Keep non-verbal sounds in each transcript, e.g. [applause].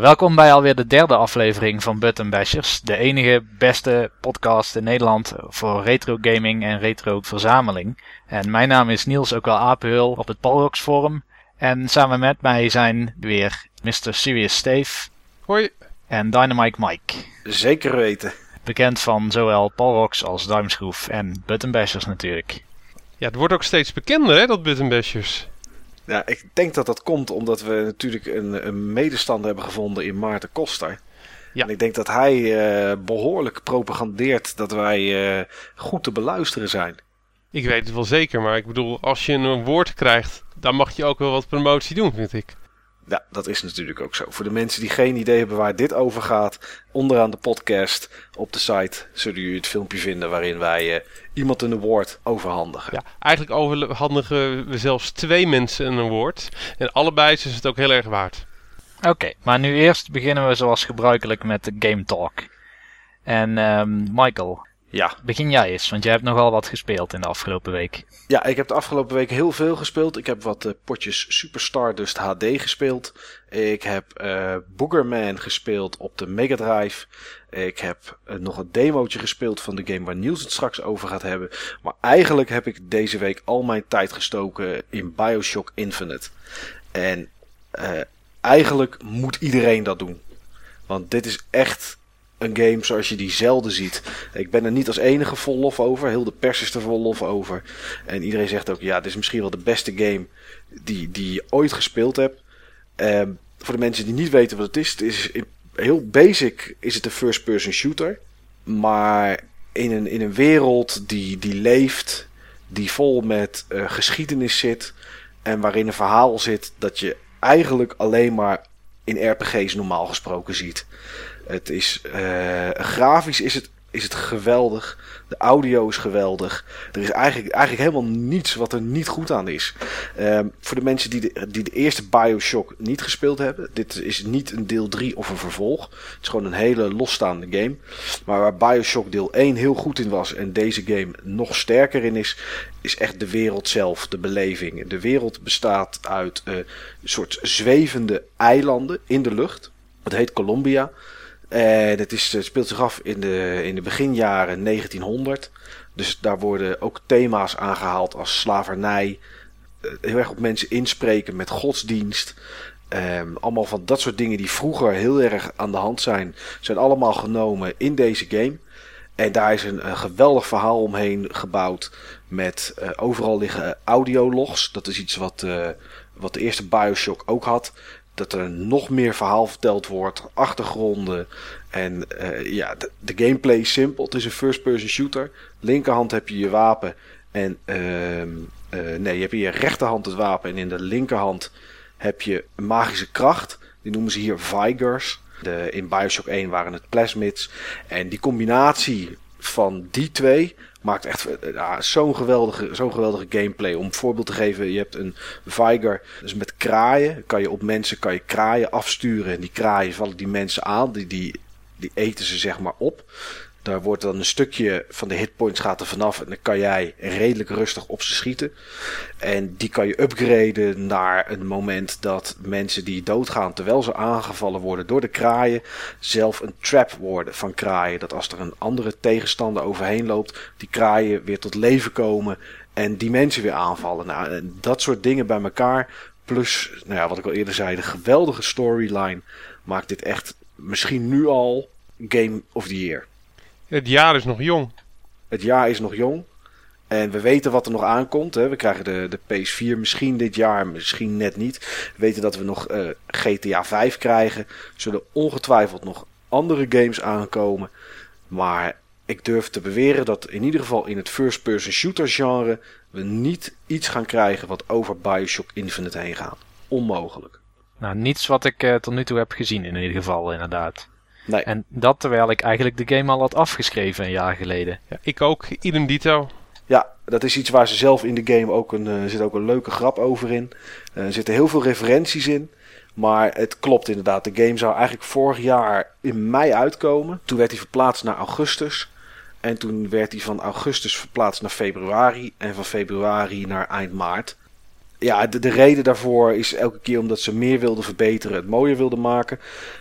Nou, welkom bij alweer de derde aflevering van Button Bashers, de enige beste podcast in Nederland voor retro gaming en retro verzameling. En mijn naam is Niels, ook wel Apenhul op het Palrox Forum. En samen met mij zijn weer Mr. Serious Steve. Hoi. En Dynamite Mike. Zeker weten. Bekend van zowel Palrox als Duimschroef en Button Bashers natuurlijk. Ja, het wordt ook steeds bekender hè, dat Button Bashers. Ja, ik denk dat dat komt omdat we natuurlijk een, een medestander hebben gevonden in Maarten Koster. Ja. En ik denk dat hij uh, behoorlijk propagandeert dat wij uh, goed te beluisteren zijn. Ik weet het wel zeker, maar ik bedoel, als je een woord krijgt, dan mag je ook wel wat promotie doen, vind ik. Ja, dat is natuurlijk ook zo. Voor de mensen die geen idee hebben waar dit over gaat, onderaan de podcast op de site zullen jullie het filmpje vinden waarin wij uh, iemand een award overhandigen. Ja, eigenlijk overhandigen we zelfs twee mensen een award. En allebei is het ook heel erg waard. Oké, maar nu eerst beginnen we zoals gebruikelijk met de Game Talk. En um, Michael, ja. Begin jij eens, want jij hebt nogal wat gespeeld in de afgelopen week. Ja, ik heb de afgelopen week heel veel gespeeld. Ik heb wat uh, potjes Super Stardust HD gespeeld. Ik heb uh, Boogerman gespeeld op de Mega Drive. Ik heb uh, nog een demootje gespeeld van de game waar Niels het straks over gaat hebben. Maar eigenlijk heb ik deze week al mijn tijd gestoken in Bioshock Infinite. En eigenlijk moet iedereen dat doen. Want dit is echt een game zoals je die zelden ziet. Ik ben er niet als enige vol lof over. Heel de pers is er vol lof over. En iedereen zegt ook, ja, dit is misschien wel de beste game die, die je ooit gespeeld hebt. Um, voor de mensen die niet weten wat het is, het is heel basic is het een first-person shooter. Maar in een, in een wereld die, die leeft, die vol met uh, geschiedenis zit. En waarin een verhaal zit dat je eigenlijk alleen maar in RPG's normaal gesproken ziet. Het is, uh, grafisch is het, is het geweldig. De audio is geweldig. Er is eigenlijk, eigenlijk helemaal niets wat er niet goed aan is. Uh, voor de mensen die de, die de eerste Bioshock niet gespeeld hebben. Dit is niet een deel 3 of een vervolg. Het is gewoon een hele losstaande game. Maar waar Bioshock deel 1 heel goed in was. En deze game nog sterker in is. Is echt de wereld zelf. De beleving. De wereld bestaat uit uh, een soort zwevende eilanden in de lucht. Het heet Columbia. En het, is, het speelt zich af in de, in de beginjaren 1900. Dus daar worden ook thema's aangehaald als slavernij. Eh, heel erg op mensen inspreken met godsdienst. Um, allemaal van dat soort dingen die vroeger heel erg aan de hand zijn, zijn allemaal genomen in deze game. En daar is een, geweldig verhaal omheen gebouwd. Met overal liggen audiologs. Dat is iets wat, wat de eerste Bioshock ook had dat er nog meer verhaal verteld wordt, achtergronden. En uh, ja, de, gameplay is simpel. Het is een first-person shooter. Linkerhand heb je je wapen. En uh, uh, nee, je hebt in je rechterhand het wapen. En in de linkerhand heb je magische kracht. Die noemen ze hier Vigors. De, in Bioshock 1 waren het plasmids. En die combinatie van die twee maakt echt ja, zo'n geweldige, zo'n geweldige gameplay. Om een voorbeeld te geven, je hebt een Viger, dus met kraaien. Kan je op mensen kan je kraaien afsturen. En die kraaien vallen die mensen aan. Die, die, die eten ze zeg maar op. Daar wordt dan een stukje van de hitpoints gaat er vanaf. En dan kan jij redelijk rustig op ze schieten. En die kan je upgraden naar een moment dat mensen die doodgaan terwijl ze aangevallen worden door de kraaien. Zelf een trap worden van kraaien. Dat als er een andere tegenstander overheen loopt, die kraaien weer tot leven komen. En die mensen weer aanvallen. Nou, dat soort dingen bij elkaar. Plus, nou ja, wat ik al eerder zei, de geweldige storyline maakt dit echt misschien nu al Game of the Year. Het jaar is nog jong. Het jaar is nog jong. En we weten wat er nog aankomt. Hè. We krijgen de, de PS4 misschien dit jaar, misschien net niet. We weten dat we nog uh, GTA 5 krijgen. Er zullen ongetwijfeld nog andere games aankomen. Maar ik durf te beweren dat in ieder geval in het first-person shooter genre we niet iets gaan krijgen wat over Bioshock Infinite heen gaat. Onmogelijk. Nou, niets wat ik uh, tot nu toe heb gezien in ieder geval, inderdaad. Nee. En dat terwijl ik eigenlijk de game al had afgeschreven een jaar geleden. Ja, ik ook, idem dito. Ja, dat is iets waar ze zelf in de game ook een, uh, zit ook een leuke grap over in. Uh, er zitten heel veel referenties in. Maar het klopt inderdaad. De game zou eigenlijk vorig jaar in mei uitkomen. Toen werd hij verplaatst naar augustus. En toen werd hij van augustus verplaatst naar februari. En van februari naar eind maart. Ja, de, de reden daarvoor is elke keer omdat ze meer wilden verbeteren, het mooier wilden maken.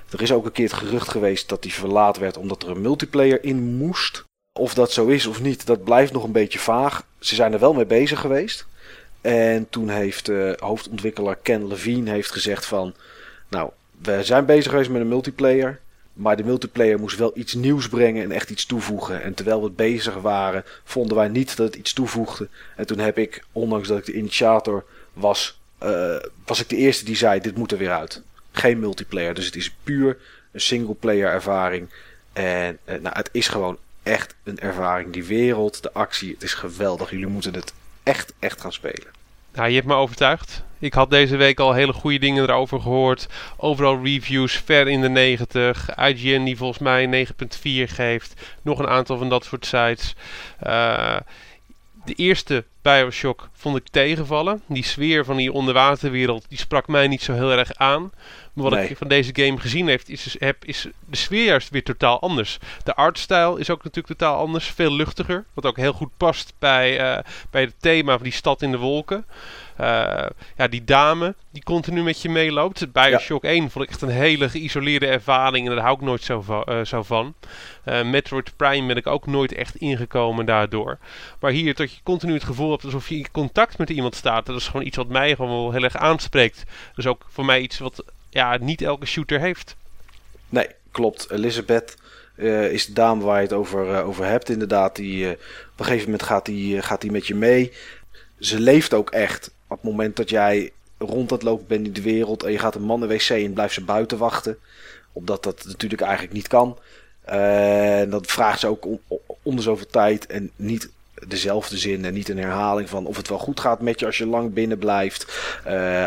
Er is ook een keer het gerucht geweest dat die verlaat werd omdat er een multiplayer in moest. Of dat zo is of niet, dat blijft nog een beetje vaag. Ze zijn er wel mee bezig geweest. En toen heeft uh, hoofdontwikkelaar Ken Levine heeft gezegd van... Nou, we zijn bezig geweest met een multiplayer. Maar de multiplayer moest wel iets nieuws brengen en echt iets toevoegen. En terwijl we bezig waren, vonden wij niet dat het iets toevoegde. En toen heb ik, ondanks dat ik de initiator was, uh, was ik de eerste die zei: dit moet er weer uit. Geen multiplayer. Dus het is puur een singleplayer ervaring. En uh, nou, het is gewoon echt een ervaring. Die wereld, de actie, het is geweldig. Jullie moeten het echt, echt gaan spelen. Nou, je hebt me overtuigd. Ik had deze week al hele goede dingen erover gehoord. Overal reviews ver in de 90. IGN die volgens mij 9.4 geeft. Nog een aantal van dat soort sites. Uh, de eerste Bioshock vond ik tegenvallen. Die sfeer van die onderwaterwereld die sprak mij niet zo heel erg aan. Maar wat ik van deze game gezien heb is, heb, is de sfeer juist weer totaal anders. De artstijl is ook natuurlijk totaal anders. Veel luchtiger. Wat ook heel goed past bij, uh, bij het thema van die stad in de wolken. Uh, ja, die dame die continu met je meeloopt. Bioshock ja. 1 vond ik echt een hele geïsoleerde ervaring. En daar hou ik nooit zo van. Uh, zo van. Uh, Metroid Prime ben ik ook nooit echt ingekomen daardoor. Maar hier dat je continu het gevoel hebt alsof je in contact met iemand staat. Dat is gewoon iets wat mij gewoon wel heel erg aanspreekt. Dus ook voor mij iets wat ja, niet elke shooter heeft. Nee, klopt. Elizabeth uh, is de dame waar je het over, uh, over hebt. Inderdaad, die, uh, op een gegeven moment gaat die, gaat die met je mee. Ze leeft ook echt. Op het moment dat jij rond het lopen bent in de wereld en je gaat een mannen-wc en blijft ze buiten wachten. Omdat dat natuurlijk eigenlijk niet kan. En dan vraagt ze ook om, om zoveel tijd en niet dezelfde zin en niet een herhaling van of het wel goed gaat met je als je lang binnen blijft.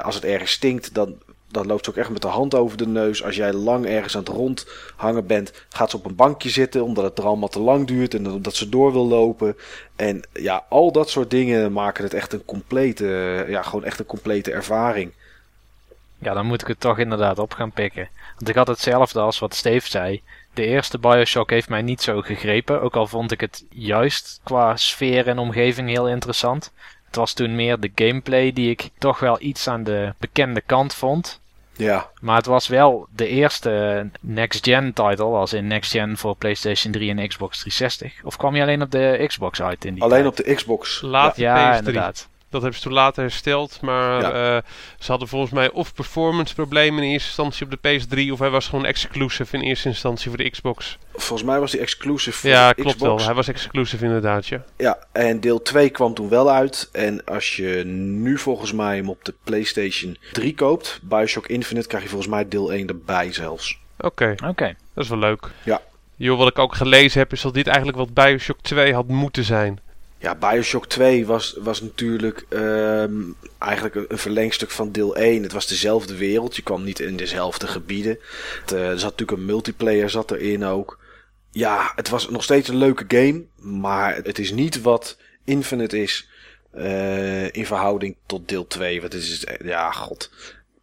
als het ergens stinkt, dan dan loopt ze ook echt met de hand over de neus. Als jij lang ergens aan het rondhangen bent, gaat ze op een bankje zitten. Omdat het er allemaal te lang duurt en omdat ze door wil lopen. En ja, al dat soort dingen maken het echt een complete, ja, gewoon echt een complete ervaring. Ja, dan moet ik het toch inderdaad op gaan pikken. Want ik had hetzelfde als wat Steve zei. De eerste Bioshock heeft mij niet zo gegrepen. Ook al vond ik het juist qua sfeer en omgeving heel interessant. Het was toen meer de gameplay die ik toch wel iets aan de bekende kant vond. Ja. Maar het was wel de eerste next-gen title, als in next-gen voor PlayStation 3 en Xbox 360. Of kwam je alleen op de Xbox uit in die Alleen tijd? op de Xbox. Laat Ja, ja, PS3. inderdaad. Dat hebben ze toen later hersteld. Maar Ja. eh, ze hadden volgens mij of performance problemen in eerste instantie op de PS3. Of hij was gewoon exclusive in eerste instantie voor de Xbox. Volgens mij was die exclusive voor ja, de klopt Xbox. wel. Hij was exclusive inderdaad, ja. Ja, en deel 2 kwam toen wel uit. En als je nu volgens mij hem op de PlayStation 3 koopt, Bioshock Infinite, krijg je volgens mij deel 1 erbij zelfs. Oké, Oké. dat is wel leuk. Ja. Joh, wat ik ook gelezen heb, is dat dit eigenlijk wat Bioshock 2 had moeten zijn. Ja, Bioshock 2 was, was natuurlijk ehm, eigenlijk een, een verlengstuk van deel 1. Het was dezelfde wereld, je kwam niet in dezelfde gebieden. Het, eh, er zat natuurlijk een multiplayer zat erin ook. Ja, het was nog steeds een leuke game, maar het is niet wat Infinite is eh, in verhouding tot deel 2. Want het is, ja, god,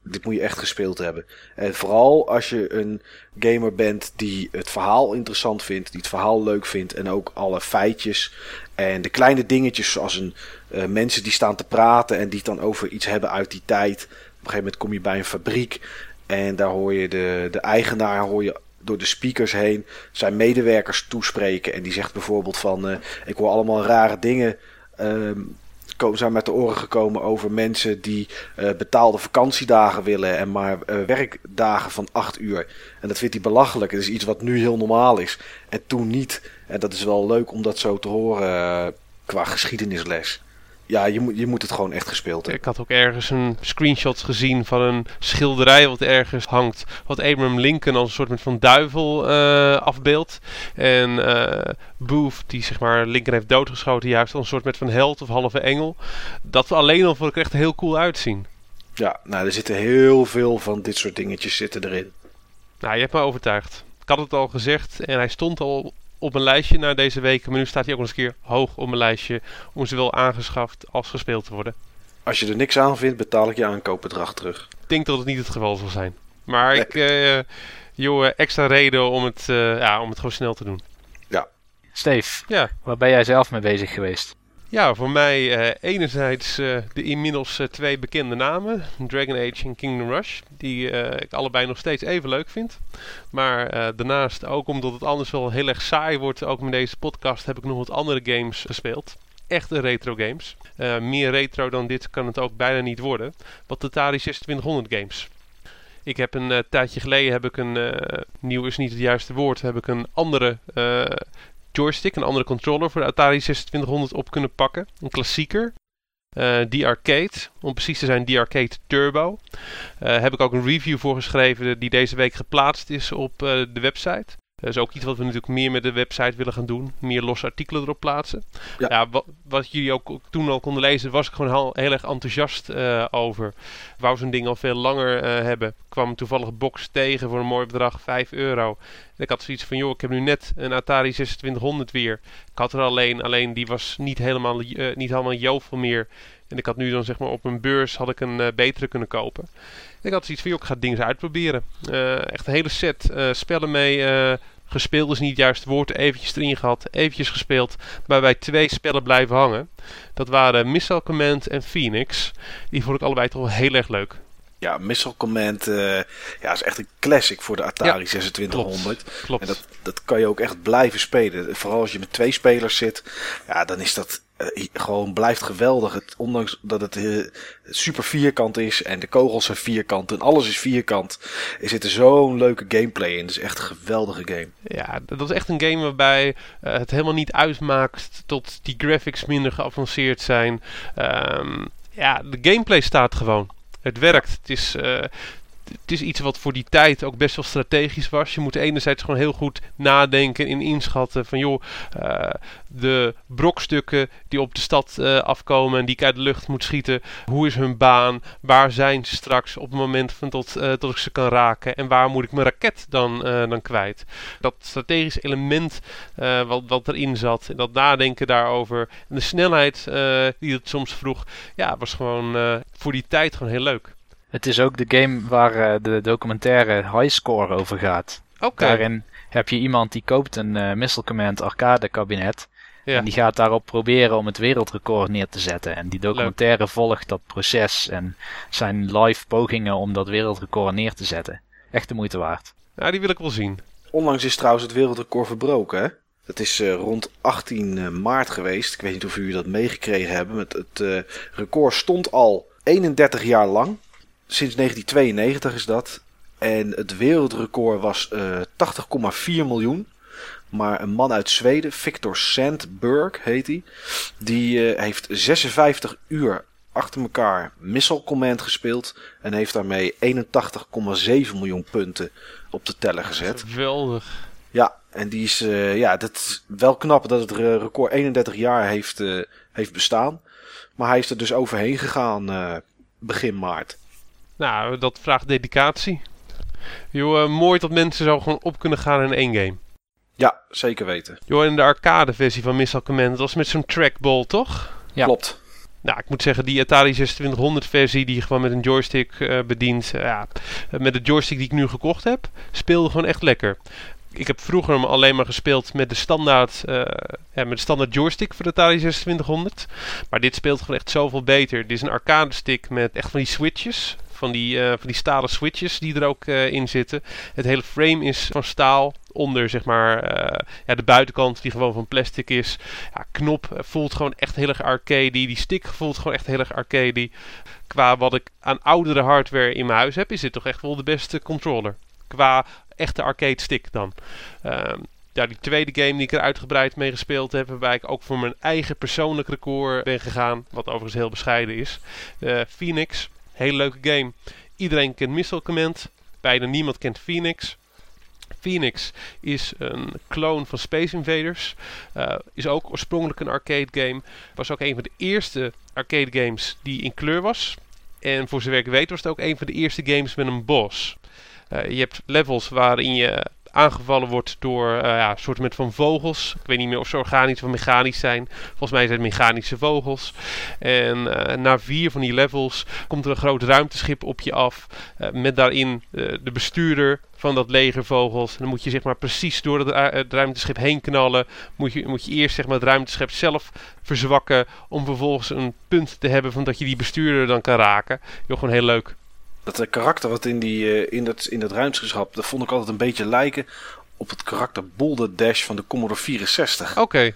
dit moet je echt gespeeld hebben. En vooral als je een gamer bent die het verhaal interessant vindt, die het verhaal leuk vindt en ook alle feitjes en de kleine dingetjes zoals een, eh, mensen die staan te praten en die het dan over iets hebben uit die tijd. Op een gegeven moment kom je bij een fabriek en daar hoor je de, de eigenaar hoor je door de speakers heen zijn medewerkers toespreken. En die zegt bijvoorbeeld van eh, ik hoor allemaal rare dingen. ko- zijn met de oren gekomen over mensen die eh, betaalde vakantiedagen willen en maar werkdagen van acht uur. En dat vindt hij belachelijk. Het is iets wat nu heel normaal is en toen niet. En dat is wel leuk om dat zo te horen eh, qua geschiedenisles. Ja, je moet, je moet het gewoon echt gespeeld hebben. Ik had ook ergens een screenshot gezien van een schilderij wat ergens hangt. Wat Abraham Lincoln als een soort van duivel eh, afbeeldt. En eh Booth, die zeg maar Lincoln heeft doodgeschoten, juist als een soort met van held of halve engel. Dat alleen al vond ik echt heel cool uitzien. Ja, nou, er zitten heel veel van dit soort dingetjes zitten erin. Nou, je hebt me overtuigd. Ik had het al gezegd en hij stond al op mijn lijstje na deze weken. Maar nu staat hij ook nog eens een keer hoog op mijn lijstje. Om zowel aangeschaft als gespeeld te worden. Als je er niks aan vindt, betaal ik je aankoopbedrag terug. Ik denk dat het niet het geval zal zijn. Maar Nee. ik, eh joh, extra reden om het, eh, ja, om het gewoon snel te doen. Steve, Ja, waar ben jij zelf mee bezig geweest? Ja, voor mij uh, enerzijds uh, de inmiddels uh, twee bekende namen, Dragon Age en Kingdom Rush, die ik allebei nog steeds even leuk vind. Maar daarnaast, ook omdat het anders wel heel erg saai wordt, ook met deze podcast, heb ik nog wat andere games gespeeld. Echte retro games. meer retro dan dit kan het ook bijna niet worden. Wat Atari 2600 games. Ik heb een tijdje geleden heb ik een nieuw is niet het juiste woord, heb ik een andere joystick, een andere controller voor de Atari 2600 op kunnen pakken. Een klassieker. Uh, die Arcade, om precies te zijn, die Arcade Turbo. Uh, heb ik ook een review voor geschreven die deze week geplaatst is op uh, de website. Dat is ook iets wat we natuurlijk meer met de website willen gaan doen. Meer losse artikelen erop plaatsen. Ja, ja wat, wat, jullie ook toen al konden lezen, was ik gewoon heel, heel erg enthousiast uh, over. Wou zo'n ding al veel langer uh, hebben. Kwam toevallig box tegen voor een mooi bedrag, 5 euro. En ik had zoiets van, joh, ik heb nu net een Atari 2600 weer. Ik had er alleen, alleen die was niet helemaal, uh, niet helemaal jovel meer. En ik had nu dan zeg maar op mijn beurs had ik een betere kunnen kopen. Ik had zoiets van, joh, ik ga het ding eens uitproberen. Uh, echt een hele set uh, spellen mee. Uh, gespeeld is niet juist het woord. Eventjes erin gehad, eventjes gespeeld. Waarbij twee spellen blijven hangen. Dat waren Missile Command en Phoenix. Die vond ik allebei toch wel heel erg leuk. Ja, Missile Command ja, is echt een classic voor de Atari ja, 2600. Klopt, klopt. En dat, dat kan je ook echt blijven spelen. Vooral als je met twee spelers zit. Ja, dan is dat uh, gewoon blijft geweldig. Het, ondanks dat het uh, super vierkant is en de kogels zijn vierkant en alles is vierkant, er zit er zo'n leuke gameplay in. Het is echt een geweldige game. Ja, dat is echt een game waarbij uh, het helemaal niet uitmaakt tot die graphics minder geavanceerd zijn. Um, ja, de gameplay staat gewoon. Het werkt. Het is, het is iets wat voor die tijd ook best wel strategisch was. Je moet enerzijds gewoon heel goed nadenken en inschatten van joh, uh, de brokstukken die op de stad uh, afkomen en die ik uit de lucht moet schieten. Hoe is hun baan? Waar zijn ze straks op het moment van tot, tot ik ze kan raken? En waar moet ik mijn raket dan, dan kwijt? Dat strategisch element wat, wat erin zat, dat nadenken daarover en de snelheid die het soms vroeg, ja, was gewoon voor die tijd gewoon heel leuk. Het is ook de game waar uh, de documentaire Highscore over gaat. Okay. Daarin heb je iemand die koopt een uh, Missile Command arcade kabinet. Ja. En die gaat daarop proberen om het wereldrecord neer te zetten. En die documentaire Leuk. volgt dat proces en zijn live pogingen om dat wereldrecord neer te zetten. Echt de moeite waard. Ja, die wil ik wel zien. Onlangs is trouwens het wereldrecord verbroken, hè? Dat is uh, rond 18 maart geweest. Ik weet niet of jullie dat meegekregen hebben. Het, het record stond al 31 jaar lang sinds 1992 is dat. En het wereldrecord was uh, 80,4 miljoen. Maar een man uit Zweden, Victor Sandberg heet hij, die uh, heeft 56 uur achter elkaar Missile Command gespeeld. En heeft daarmee 81,7 miljoen punten op de teller gezet. Geweldig. Ja, en die is, uh, ja, dat is wel knap dat het record 31 jaar heeft, heeft bestaan. Maar hij is er dus overheen gegaan begin maart. Nou, dat vraagt dedicatie. Joh, uh, mooi dat mensen zo gewoon op kunnen gaan in één game. Ja, zeker weten. Joh, in de arcade versie van Missile Command, dat was met zo'n trackball, toch? Ja. Klopt. Nou, ik moet zeggen, die Atari 2600 versie die je gewoon met een joystick uh, bedient. Uh, ja, met de joystick die ik nu gekocht heb, speelde gewoon echt lekker ik heb vroeger hem alleen maar gespeeld met de standaard, uh, ja, met de standaard joystick voor de Atari 2600. Maar dit speelt gewoon echt zoveel beter. Dit is een arcade stick met echt van die switches. Van die, uh, van die stalen switches die er ook uh, in zitten. Het hele frame is van staal. Onder zeg maar ja, de buitenkant die gewoon van plastic is. Ja, knop voelt gewoon echt heel erg arcade. Die stick voelt gewoon echt heel erg arcade. Qua wat ik aan oudere hardware in mijn huis heb, is dit toch echt wel de beste controller. Qua echte arcade stick dan. Um, ja, die tweede game die ik er uitgebreid mee gespeeld heb, waarbij ik ook voor mijn eigen persoonlijk record ben gegaan, wat overigens heel bescheiden is. Phoenix, hele leuke game. Iedereen kent Missile Command, bijna niemand kent Phoenix. Phoenix is een clone van Space Invaders. Uh, is ook oorspronkelijk een arcade game. Was ook een van de eerste arcade games die in kleur was. En voor zover ik weet was het ook een van de eerste games met een boss. Uh, je hebt levels waarin je aangevallen wordt door uh, ja, soort met van vogels. Ik weet niet meer of ze organisch of mechanisch zijn. Volgens mij zijn het mechanische vogels. En uh, na vier van die levels komt er een groot ruimteschip op je af. Uh, met daarin de bestuurder van dat leger vogels. dan moet je zeg maar precies door het, ruimteschip heen knallen. Moet je, moet je eerst zeg maar het ruimteschip zelf verzwakken. Om vervolgens een punt te hebben van dat je die bestuurder dan kan raken. Heel gewoon heel leuk. Dat karakter wat in, die, in, dat, in dat ruimteschip, dat vond ik altijd een beetje lijken op het karakter Boulder Dash van de Commodore 64. Oké.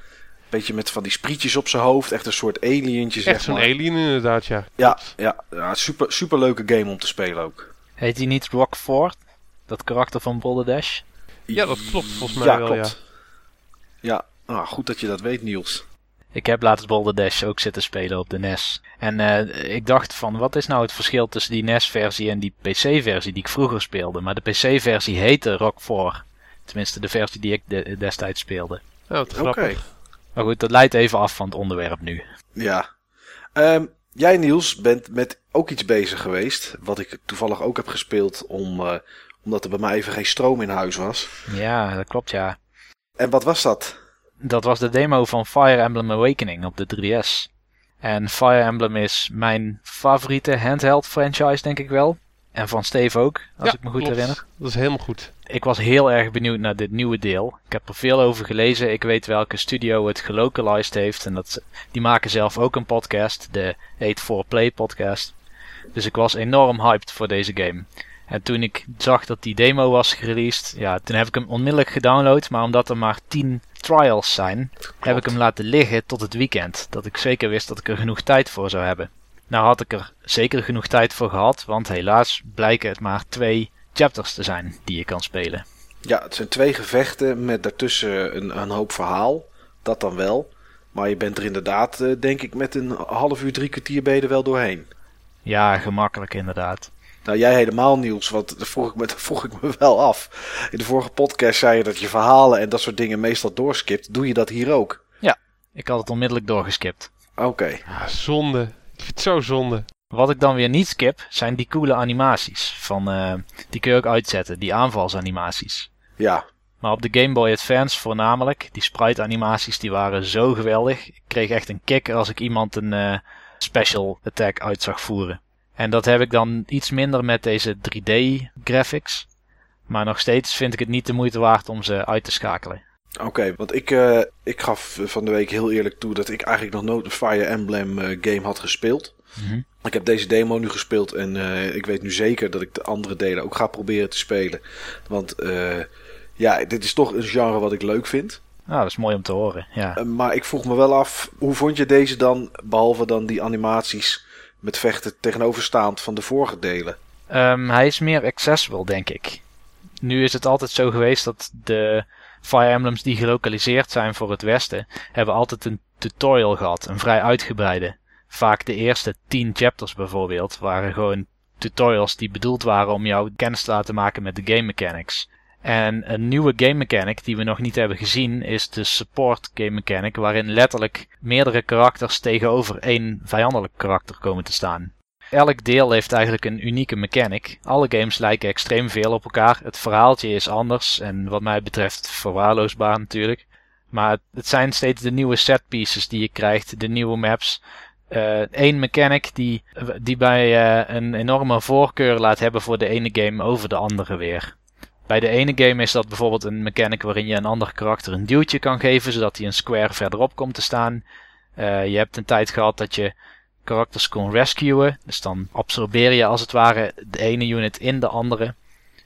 Beetje met van die sprietjes op zijn hoofd. Echt een soort alientje, zeg Echt zo'n alien inderdaad, ja. Ja, ja, ja, super, super leuke game om te spelen ook. Heet hij niet Rockford? Dat karakter van Boulder Dash? Ja, dat klopt volgens mij ja, wel, klopt. ja. Ja, nou, goed dat je dat weet, Niels. Ik heb laatst Boulder Dash ook zitten spelen op de NES. En uh, ik dacht van, wat is nou het verschil tussen die NES-versie en die PC-versie die ik vroeger speelde? Maar de PC-versie heette Rock 4. Tenminste, de versie die ik destijds speelde. Oh, wat grappig. Maar goed, dat leidt even af van het onderwerp nu. Ja. Um, jij, Niels, bent met ook iets bezig geweest. Wat ik toevallig ook heb gespeeld om, uh, omdat er bij mij even geen stroom in huis was. Ja, dat klopt, ja. En wat was dat? Dat was de demo van Fire Emblem Awakening op de 3DS. En Fire Emblem is mijn favoriete handheld franchise, denk ik wel. En van Steve ook, als ik me goed herinner. Dat is helemaal goed. Ik was heel erg benieuwd naar dit nieuwe deel. Ik heb er veel over gelezen. Ik weet welke studio het gelocalized heeft. En dat, die maken zelf ook een podcast, de 8 for Play podcast. Dus ik was enorm hyped voor deze game. En toen ik zag dat die demo was gereleased, ja, toen heb ik hem onmiddellijk gedownload. Maar omdat er maar 10 trials zijn, heb ik hem laten liggen tot het weekend. Dat ik zeker wist dat ik er genoeg tijd voor zou hebben. Nou had ik er zeker genoeg tijd voor gehad, want helaas blijken het maar twee chapters te zijn die je kan spelen. Ja, het zijn twee gevechten met daartussen een, een hoop verhaal. Dat dan wel. Maar je bent er inderdaad, eh, denk ik, met een half uur, drie kwartier ben je er wel doorheen. Ja, gemakkelijk inderdaad. Nou, jij helemaal Niels, want dat vroeg ik, me, [laughs] dat vroeg ik me wel af. In de vorige podcast zei je dat je verhalen en dat soort dingen meestal doorskipt. Doe je dat hier ook? Ja, ik had het onmiddellijk doorgeskipt. Oké. Ja, zonde. Ik vind het zo zonde. Wat ik dan weer niet skip, zijn die coole animaties. Van, uh, die kun je ook uitzetten, die aanvalsanimaties. Ja. Maar op de Game Boy Advance voornamelijk, die sprite animaties die waren zo geweldig. Ik kreeg echt een kick als ik iemand een uh, special attack uit zag voeren. En dat heb ik dan iets minder met deze 3D graphics. Maar nog steeds vind ik het niet de moeite waard om ze uit te schakelen. Oké, want ik, uh, ik gaf van de week heel eerlijk toe dat ik eigenlijk nog nooit een Fire Emblem uh, game had gespeeld. Mm Ik heb deze demo nu gespeeld en uh, ik weet nu zeker dat ik de andere delen ook ga proberen te spelen. Want ja, dit is toch een genre wat ik leuk vind. Nou, dat is mooi om te horen, ja. maar ik vroeg me wel af, hoe vond je deze dan, behalve dan die animaties met vechten tegenoverstaand van de vorige delen? Um, hij is meer accessible, denk ik. Nu is het altijd zo geweest dat de Fire Emblems die gelokaliseerd zijn voor het Westen, hebben altijd een tutorial gehad, een vrij uitgebreide. Vaak de eerste 10 chapters bijvoorbeeld waren gewoon tutorials die bedoeld waren om jou kennis te laten maken met de game mechanics. En een nieuwe game mechanic die we nog niet hebben gezien is de support game mechanic, waarin letterlijk meerdere karakters tegenover één vijandelijk karakter komen te staan. Elk deel heeft eigenlijk een unieke mechanic. Alle games lijken extreem veel op elkaar. Het verhaaltje is anders en wat mij betreft verwaarloosbaar natuurlijk. Maar het zijn steeds de nieuwe set pieces die je krijgt, de nieuwe maps. Eén uh, mechanic die, die bij uh, een enorme voorkeur laat hebben voor de ene game over de andere weer. Bij de ene game is dat bijvoorbeeld een mechanic waarin je een ander karakter een duwtje kan geven, zodat hij een square verderop komt te staan. Uh, je hebt een tijd gehad dat je karakters kon rescuen. Dus dan absorbeer je als het ware de ene unit in de andere.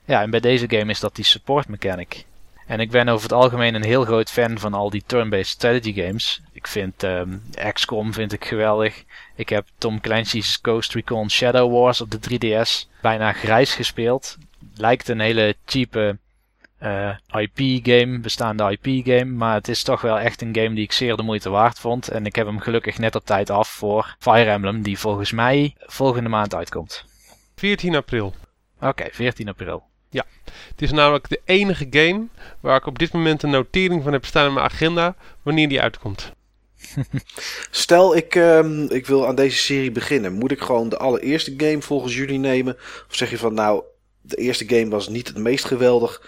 Ja, en bij deze game is dat die support mechanic. En ik ben over het algemeen een heel groot fan van al die turn-based strategy games. Ik vind um, XCOM vind ik geweldig. Ik heb Tom Clancy's Ghost Recon Shadow Wars op de 3DS bijna grijs gespeeld. Lijkt een hele cheape uh, IP-game, bestaande IP-game. Maar het is toch wel echt een game die ik zeer de moeite waard vond. En ik heb hem gelukkig net op tijd af voor Fire Emblem, die volgens mij volgende maand uitkomt. 14 april. Oké, 14 april. Ja, het is namelijk de enige game waar ik op dit moment een notering van heb staan in mijn agenda wanneer die uitkomt. [laughs] Stel, ik, um, ik wil aan deze serie beginnen. Moet ik gewoon de allereerste game volgens jullie nemen? Of zeg je van nou, de eerste game was niet het meest geweldig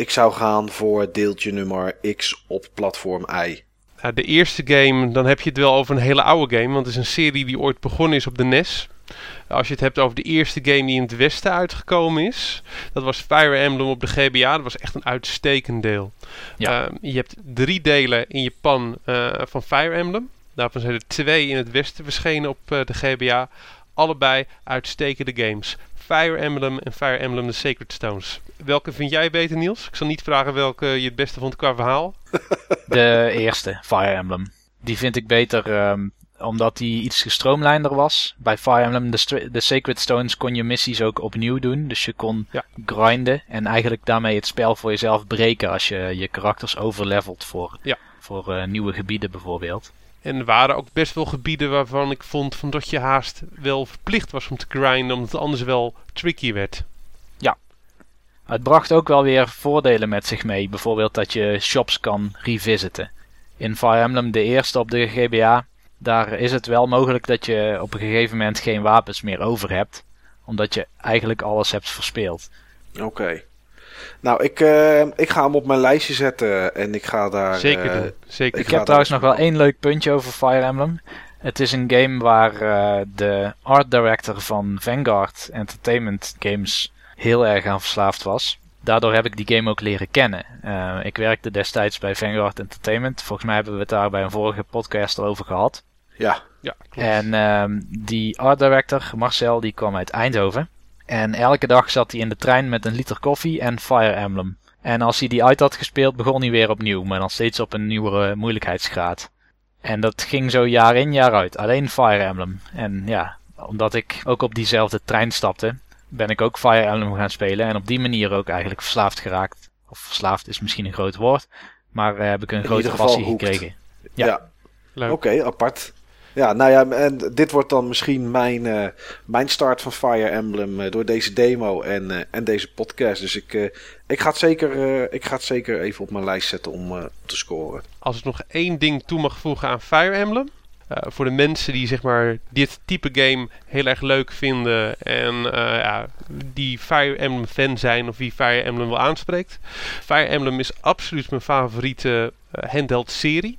ik zou gaan voor deeltje nummer X op platform I. Ja, de eerste game, dan heb je het wel over een hele oude game. Want het is een serie die ooit begonnen is op de NES. Als je het hebt over de eerste game die in het westen uitgekomen is. Dat was Fire Emblem op de GBA. Dat was echt een uitstekend deel. Ja. Ehm, je hebt drie delen in Japan uh, van Fire Emblem. Daarvan zijn er twee in het westen verschenen op uh, de GBA. Allebei uitstekende games. Fire Emblem en Fire Emblem The Sacred Stones. Welke vind jij beter, Niels? Ik zal niet vragen welke je het beste vond qua verhaal. [laughs] De eerste, Fire Emblem. Die vind ik beter um, omdat die iets gestroomlijnder was. Bij Fire Emblem, de, de, Sacred Stones, kon je missies ook opnieuw doen. Dus je kon ja. grinden en eigenlijk daarmee het spel voor jezelf breken als je je karakters overlevelt voor, ja. voor uh, nieuwe gebieden bijvoorbeeld. En er waren ook best wel gebieden waarvan ik vond van dat je haast wel verplicht was om te grinden, omdat het anders wel tricky werd. Ja. Het bracht ook wel weer voordelen met zich mee. Bijvoorbeeld dat je shops kan revisiten. In Fire Emblem, de eerste op de GBA, daar is het wel mogelijk dat je op een gegeven moment geen wapens meer over hebt. Omdat je eigenlijk alles hebt verspeeld. Oké. Okay. Nou, ik, uh, ik ga hem op mijn lijstje zetten en ik ga daar... Zeker uh, doen, zeker Ik heb trouwens nog wel één leuk puntje over Fire Emblem. Het is een game waar uh, de art director van Vanguard Entertainment Games heel erg aan verslaafd was. Daardoor heb ik die game ook leren kennen. ik werkte destijds bij Vanguard Entertainment. Volgens mij hebben we het daar bij een vorige podcast al over gehad. Ja. ja klopt. En ehm, die art director, Marcel, die kwam uit Eindhoven. En elke dag zat hij in de trein met een liter koffie en Fire Emblem. En als hij die uit had gespeeld, begon hij weer opnieuw, maar dan steeds op een nieuwere moeilijkheidsgraad. En dat ging zo jaar in jaar uit, alleen Fire Emblem. En ja, omdat ik ook op diezelfde trein stapte, ben ik ook Fire Emblem gaan spelen en op die manier ook eigenlijk verslaafd geraakt. Of verslaafd is misschien een groot woord, maar uh, heb ik een in grote passie gekregen. Ja, ja. oké, okay, apart. Ja, nou ja, en dit wordt dan misschien mijn, uh, mijn start van Fire Emblem uh, door deze demo en, uh, en deze podcast. Dus ik, ik, ga het zeker, ik ga het zeker even op mijn lijst zetten om te scoren. Als ik nog één ding toe mag voegen aan Fire Emblem. voor de mensen die zeg maar dit type game heel erg leuk vinden en ja, die Fire Emblem fan zijn of wie Fire Emblem wel aanspreekt. Fire Emblem is absoluut mijn favoriete handheld serie,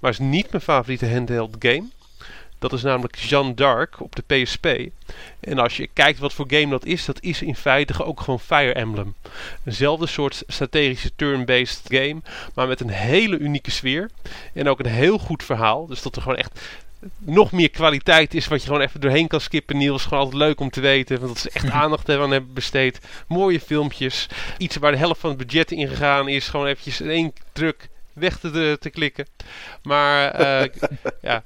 maar is niet mijn favoriete handheld game. Dat is namelijk Jeanne d'Arc op de PSP. En als je kijkt wat voor game dat is, dat is in feite ook gewoon Fire Emblem. Eenzelfde soort strategische turn-based game, maar met een hele unieke sfeer. En ook een heel goed verhaal. Dus dat er gewoon echt nog meer kwaliteit is wat je gewoon even doorheen kan skippen. Niels, gewoon altijd leuk om te weten. Want dat ze echt [laughs] aandacht aan hebben besteed. Mooie filmpjes. Iets waar de helft van het budget in gegaan is. Gewoon eventjes in één druk weg te, te klikken. Maar uh, [laughs] ja...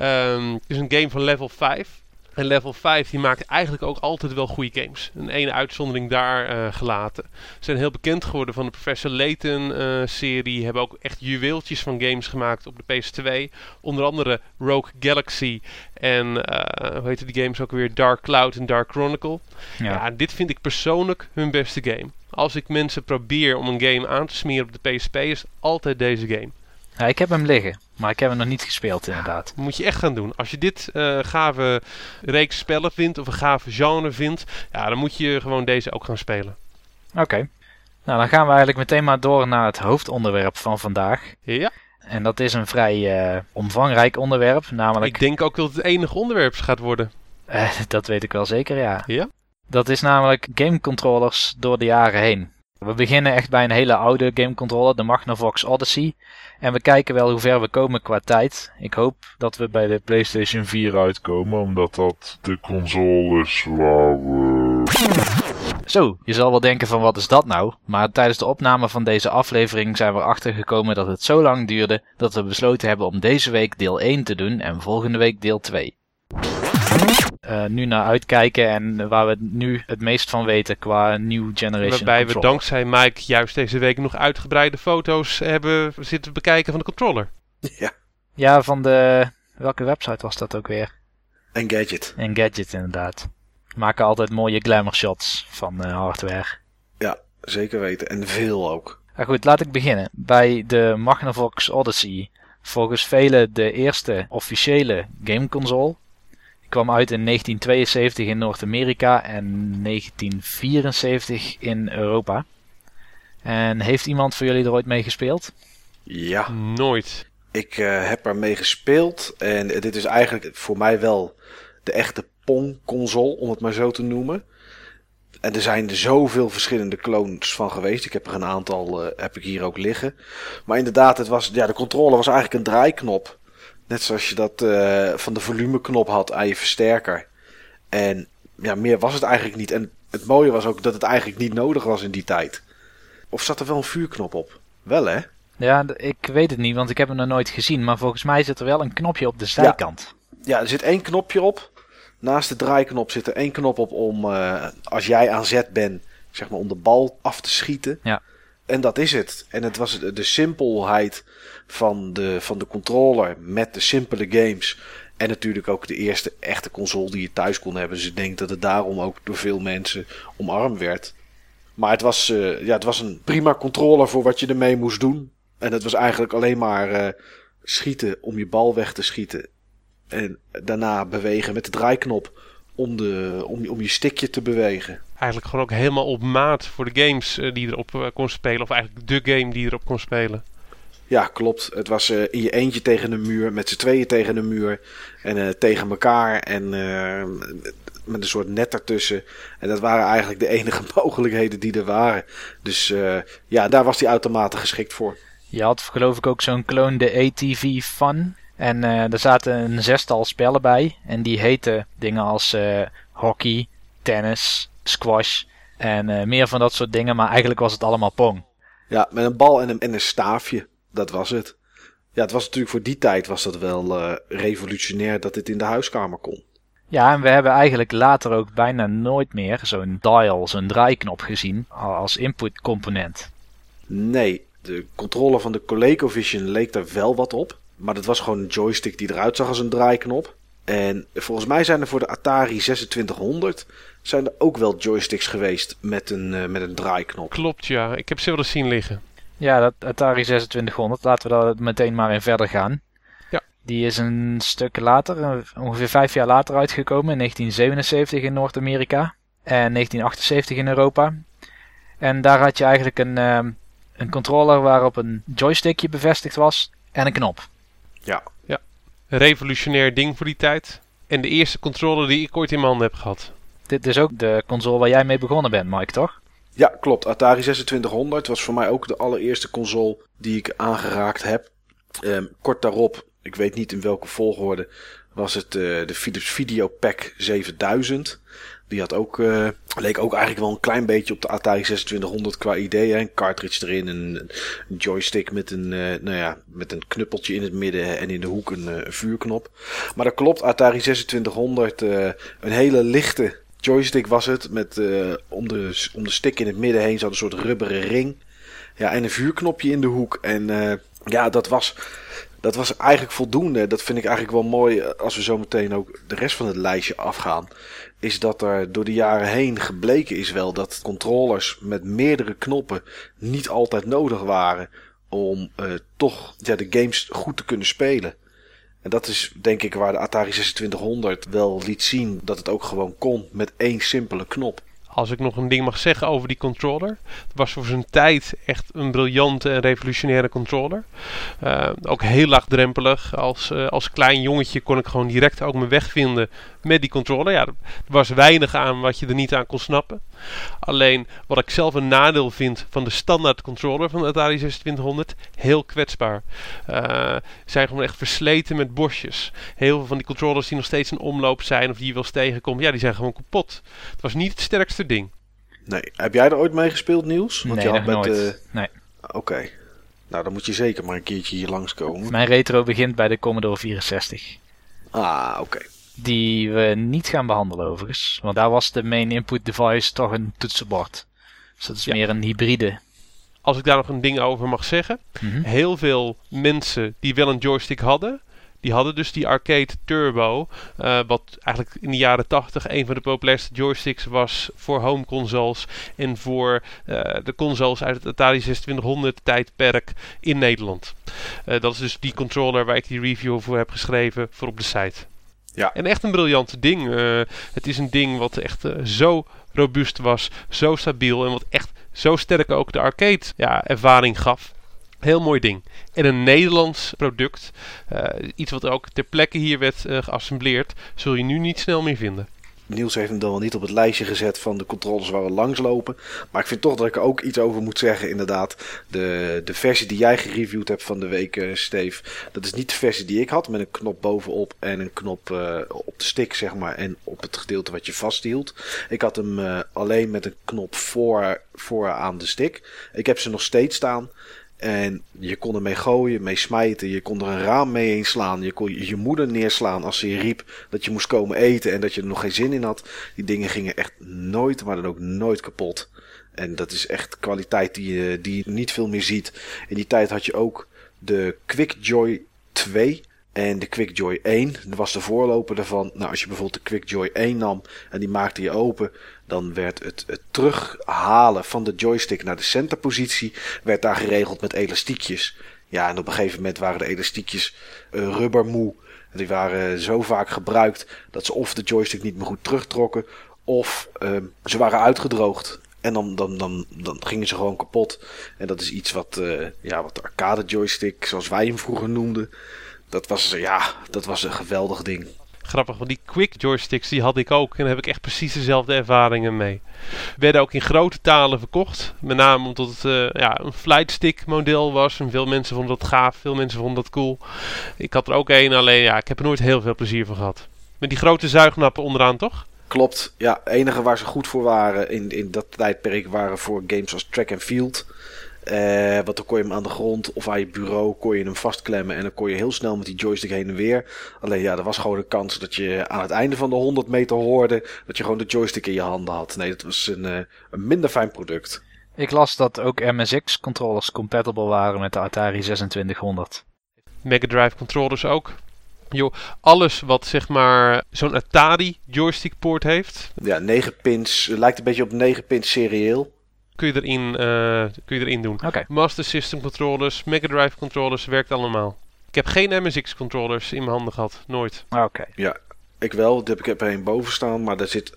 Um, het is een game van level 5. En level 5 die maakt eigenlijk ook altijd wel goede games. Een ene uitzondering daar uh, gelaten. Ze zijn heel bekend geworden van de Professor Layton uh, serie. Hebben ook echt juweeltjes van games gemaakt op de PS2. Onder andere Rogue Galaxy. En uh, hoe heet die games ook weer? Dark Cloud en Dark Chronicle. Ja. ja, dit vind ik persoonlijk hun beste game. Als ik mensen probeer om een game aan te smeren op de PSP is altijd deze game. Ja, ik heb hem liggen, maar ik heb hem nog niet gespeeld inderdaad. Moet je echt gaan doen. Als je dit uh, gave reeks spellen vindt of een gave genre vindt, ja, dan moet je gewoon deze ook gaan spelen. Oké. Okay. Nou, dan gaan we eigenlijk meteen maar door naar het hoofdonderwerp van vandaag. Ja. En dat is een vrij uh, omvangrijk onderwerp, namelijk... Ik denk ook dat het enige onderwerp gaat worden. Uh, [laughs] dat weet ik wel zeker, ja. Ja? Dat is namelijk gamecontrollers door de jaren heen. We beginnen echt bij een hele oude gamecontroller, de Magnavox Odyssey. En we kijken wel hoe ver we komen qua tijd. Ik hoop dat we bij de PlayStation 4 uitkomen, omdat dat de console is. Zo, je zal wel denken van wat is dat nou? Maar tijdens de opname van deze aflevering zijn we erachter gekomen dat het zo lang duurde dat we besloten hebben om deze week deel 1 te doen en volgende week deel 2. Uh, nu naar uitkijken en waar we nu het meest van weten qua New Generation Waarbij controller. we dankzij Mike juist deze week nog uitgebreide foto's hebben zitten bekijken van de controller. [laughs] Ja. Ja, van de... Welke website was dat ook weer? Engadget. Engadget inderdaad. Maken altijd mooie glamour shots van uh, hardware. Ja, zeker weten. En veel ook. Maar goed, laat ik beginnen. Bij de Magnavox Odyssey. Volgens velen de eerste officiële gameconsole kwam uit in 1972 in Noord-Amerika en 1974 in Europa. En heeft iemand van jullie er ooit mee gespeeld? Ja. Nooit. Ik uh, heb ermee gespeeld en dit is eigenlijk voor mij wel de echte Pong-console, om het maar zo te noemen. En er zijn er zoveel verschillende clones van geweest. Ik heb er een aantal uh, heb ik hier ook liggen. Maar inderdaad, het was, ja, de controller was eigenlijk een draaiknop. Net zoals je dat uh, van de volumeknop had aan je versterker. En ja, meer was het eigenlijk niet. En het mooie was ook dat het eigenlijk niet nodig was in die tijd. Of zat er wel een vuurknop op? Wel hè? Ja, ik weet het niet, want ik heb hem nog nooit gezien. Maar volgens mij zit er wel een knopje op de zijkant. Ja, ja er zit één knopje op. Naast de draaiknop zit er één knop op om, uh, als jij aan zet bent, zeg maar om de bal af te schieten. Ja. En dat is het. En het was de simpelheid van de, van de controller met de simpele games. En natuurlijk ook de eerste echte console die je thuis kon hebben. Dus ik denk dat het daarom ook door veel mensen omarmd werd. Maar het was, uh, ja, het was een prima controller voor wat je ermee moest doen. En het was eigenlijk alleen maar uh, schieten om je bal weg te schieten. En daarna bewegen met de draaiknop om, de, om, om je stickje te bewegen. Eigenlijk gewoon ook helemaal op maat voor de games uh, die erop kon spelen. Of eigenlijk de game die erop kon spelen. Ja, klopt. Het was uh, in je eentje tegen een muur, met z'n tweeën tegen een muur. En tegen elkaar en met een soort net ertussen. En dat waren eigenlijk de [laughs] enige mogelijkheden die er waren. Dus ja, daar was die automaten geschikt voor. Je had geloof ik ook zo'n clone, de ATV Fun. En er zaten een zestal spellen bij. En die heten dingen als hockey, tennis, squash en meer van dat soort dingen. Maar eigenlijk was het allemaal pong. Ja, met een bal en een, en een staafje. Dat was het. Ja, het was natuurlijk voor die tijd was dat wel revolutionair dat dit in de huiskamer kon. Ja, en we hebben eigenlijk later ook bijna nooit meer zo'n dial, zo'n draaiknop gezien als input component. Nee, de controle van de ColecoVision leek daar wel wat op. Maar dat was gewoon een joystick die eruit zag als een draaiknop. En volgens mij zijn er voor de Atari 2600 zijn er ook wel joysticks geweest met een, uh, met een draaiknop. Klopt, ja. Ik heb ze wel eens zien liggen. Ja, dat Atari 2600. Laten we daar meteen maar in verder gaan. Ja. Die is een stuk later, ongeveer vijf jaar later uitgekomen. In 1977 in Noord-Amerika. En 1978 in Europa. En daar had je eigenlijk een, uh, een controller waarop een joystickje bevestigd was en een knop. Ja. ja. Een revolutionair ding voor die tijd. En de eerste controller die ik ooit in mijn handen heb gehad. Dit is ook de console waar jij mee begonnen bent, Mike, toch? Ja, klopt. Atari 2600 was voor mij ook de allereerste console die ik aangeraakt heb. Um, kort daarop, ik weet niet in welke volgorde, was het uh, de Philips Video Pack 7000. Die had ook, uh, leek ook eigenlijk wel een klein beetje op de Atari 2600 qua idee. Een cartridge erin, een, een joystick met een, uh, nou ja, met een knuppeltje in het midden en in de hoek een, een vuurknop. Maar dat klopt, Atari 2600, uh, een hele lichte joystick was het. Met om, de, om de stick in het midden heen zat een soort rubberen ring. Ja, en een vuurknopje in de hoek. En ja, dat was dat was eigenlijk voldoende. Dat vind ik eigenlijk wel mooi als we zo meteen ook de rest van het lijstje afgaan. Is dat er door de jaren heen gebleken is wel dat controllers met meerdere knoppen niet altijd nodig waren om toch ja, de games goed te kunnen spelen. En dat is denk ik waar de Atari 2600 wel liet zien dat het ook gewoon kon met één simpele knop. Als ik nog een ding mag zeggen over die controller. Het was voor zijn tijd echt een briljante en revolutionaire controller. Uh, ook heel laagdrempelig. Als, uh, als klein jongetje kon ik gewoon direct ook mijn weg vinden met die controller. Ja, er was weinig aan wat je er niet aan kon snappen. Alleen wat ik zelf een nadeel vind van de standaard controller van de Atari 2600, heel kwetsbaar. Uh, zijn gewoon echt versleten met bosjes. Heel veel van die controllers die nog steeds in omloop zijn of die je wel eens tegenkomt, ja, die zijn gewoon kapot. Het was niet het sterkste ding. Nee. Heb jij er ooit mee gespeeld, Niels? Want nee, je had met, nooit. Uh... Nee. Oké. Okay. Nou, dan moet je zeker maar een keertje hier langskomen. Mijn retro begint bij de Commodore 64. Ah, oké. Okay. Die we niet gaan behandelen overigens. Want daar was de main input device toch een toetsenbord. Dus dat is ja. meer een hybride. Als ik daar nog een ding over mag zeggen. Mm -hmm. Heel veel mensen die wel een joystick hadden. Die hadden dus die Arcade Turbo. Uh, wat eigenlijk in de jaren 80 een van de populairste joysticks was voor home consoles. En voor uh, de consoles uit het Atari 2600 tijdperk in Nederland. Uh, dat is dus die controller waar ik die review voor heb geschreven voor op de site. Ja. En echt een briljant ding. Uh, het is een ding wat echt uh, zo robuust was, zo stabiel en wat echt zo sterk ook de arcade ja, ervaring gaf. Heel mooi ding. En een Nederlands product, uh, iets wat ook ter plekke hier werd geassembleerd, zul je nu niet snel meer vinden. Niels heeft hem dan wel niet op het lijstje gezet van de controles waar we langs lopen. Maar ik vind toch dat ik er ook iets over moet zeggen. Inderdaad, de, de versie die jij gereviewd hebt van de week, uh, Steve. Dat is niet de versie die ik had. Met een knop bovenop en een knop uh, op de stick, zeg maar. En op het gedeelte wat je vasthield. Ik had hem uh, alleen met een knop voor, voor aan de stick. Ik heb ze nog steeds staan. En je kon ermee gooien, mee smijten. Je kon er een raam mee inslaan. Je kon je moeder neerslaan als ze riep dat je moest komen eten en dat je er nog geen zin in had. Die dingen gingen echt nooit, maar dan ook nooit kapot. En dat is echt kwaliteit die je, die je niet veel meer ziet. In die tijd had je ook de Quickjoy 2. En de Quickjoy 1, dat was de voorloper daarvan. Nou, als je bijvoorbeeld de Quickjoy 1 nam en die maakte je open, dan werd het, het terughalen van de joystick naar de centerpositie, werd daar geregeld met elastiekjes. Ja, en op een gegeven moment waren de elastiekjes uh, rubbermoe. Die waren zo vaak gebruikt dat ze of de joystick niet meer goed terugtrokken, of uh, ze waren uitgedroogd. En dan, dan, dan, dan gingen ze gewoon kapot. En dat is iets wat, uh, ja, wat de arcade joystick, zoals wij hem vroeger noemden, dat was, ja, dat was een geweldig ding. Grappig, want die quick joysticks die had ik ook. En daar heb ik echt precies dezelfde ervaringen mee. Werden ook in grote talen verkocht. Met name omdat het uh, ja, een flightstick model was. En veel mensen vonden dat gaaf, veel mensen vonden dat cool. Ik had er ook één, alleen ja, ik heb er nooit heel veel plezier van gehad. Met die grote zuignappen onderaan, toch? Klopt, ja. enige waar ze goed voor waren in, in dat tijdperk waren voor games als track and field. Uh, want dan kon je hem aan de grond of aan je bureau kon je hem vastklemmen. En dan kon je heel snel met die joystick heen en weer. Alleen ja, er was gewoon een kans dat je aan het einde van de 100 meter hoorde dat je gewoon de joystick in je handen had. Nee, dat was een, uh, een minder fijn product. Ik las dat ook MSX controllers compatible waren met de Atari 2600. Mega Drive controllers ook. Yo, alles wat zeg maar zo'n Atari joystick poort heeft. Ja, 9 pins. Lijkt een beetje op 9 pins serieel kun je erin, uh, kun je erin doen. Okay. Master System controllers, Mega Drive controllers, werkt allemaal. Ik heb geen MSX controllers in mijn handen gehad, nooit. Oké. Okay. Ja, ik wel. Ik heb er een boven staan, maar daar zit,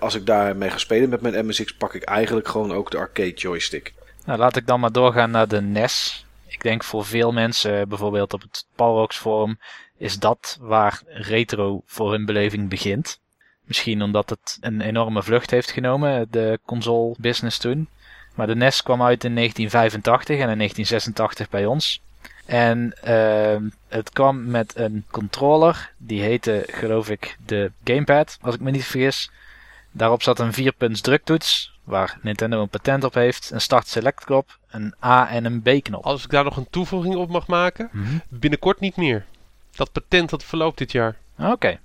als ik daarmee ga spelen met mijn MSX, pak ik eigenlijk gewoon ook de arcade joystick. Nou, laat ik dan maar doorgaan naar de NES. Ik denk voor veel mensen, bijvoorbeeld op het Palrox forum, is dat waar retro voor hun beleving begint. Misschien omdat het een enorme vlucht heeft genomen, de console business toen. Maar de NES kwam uit in 1985 en in 1986 bij ons. En uh, het kwam met een controller, die heette geloof ik de Gamepad, als ik me niet vergis. Daarop zat een 4-punts druktoets, waar Nintendo een patent op heeft, een start-select knop, een A en een B knop. Als ik daar nog een toevoeging op mag maken, mm -hmm. binnenkort niet meer. Dat patent dat verloopt dit jaar. Oké. Okay.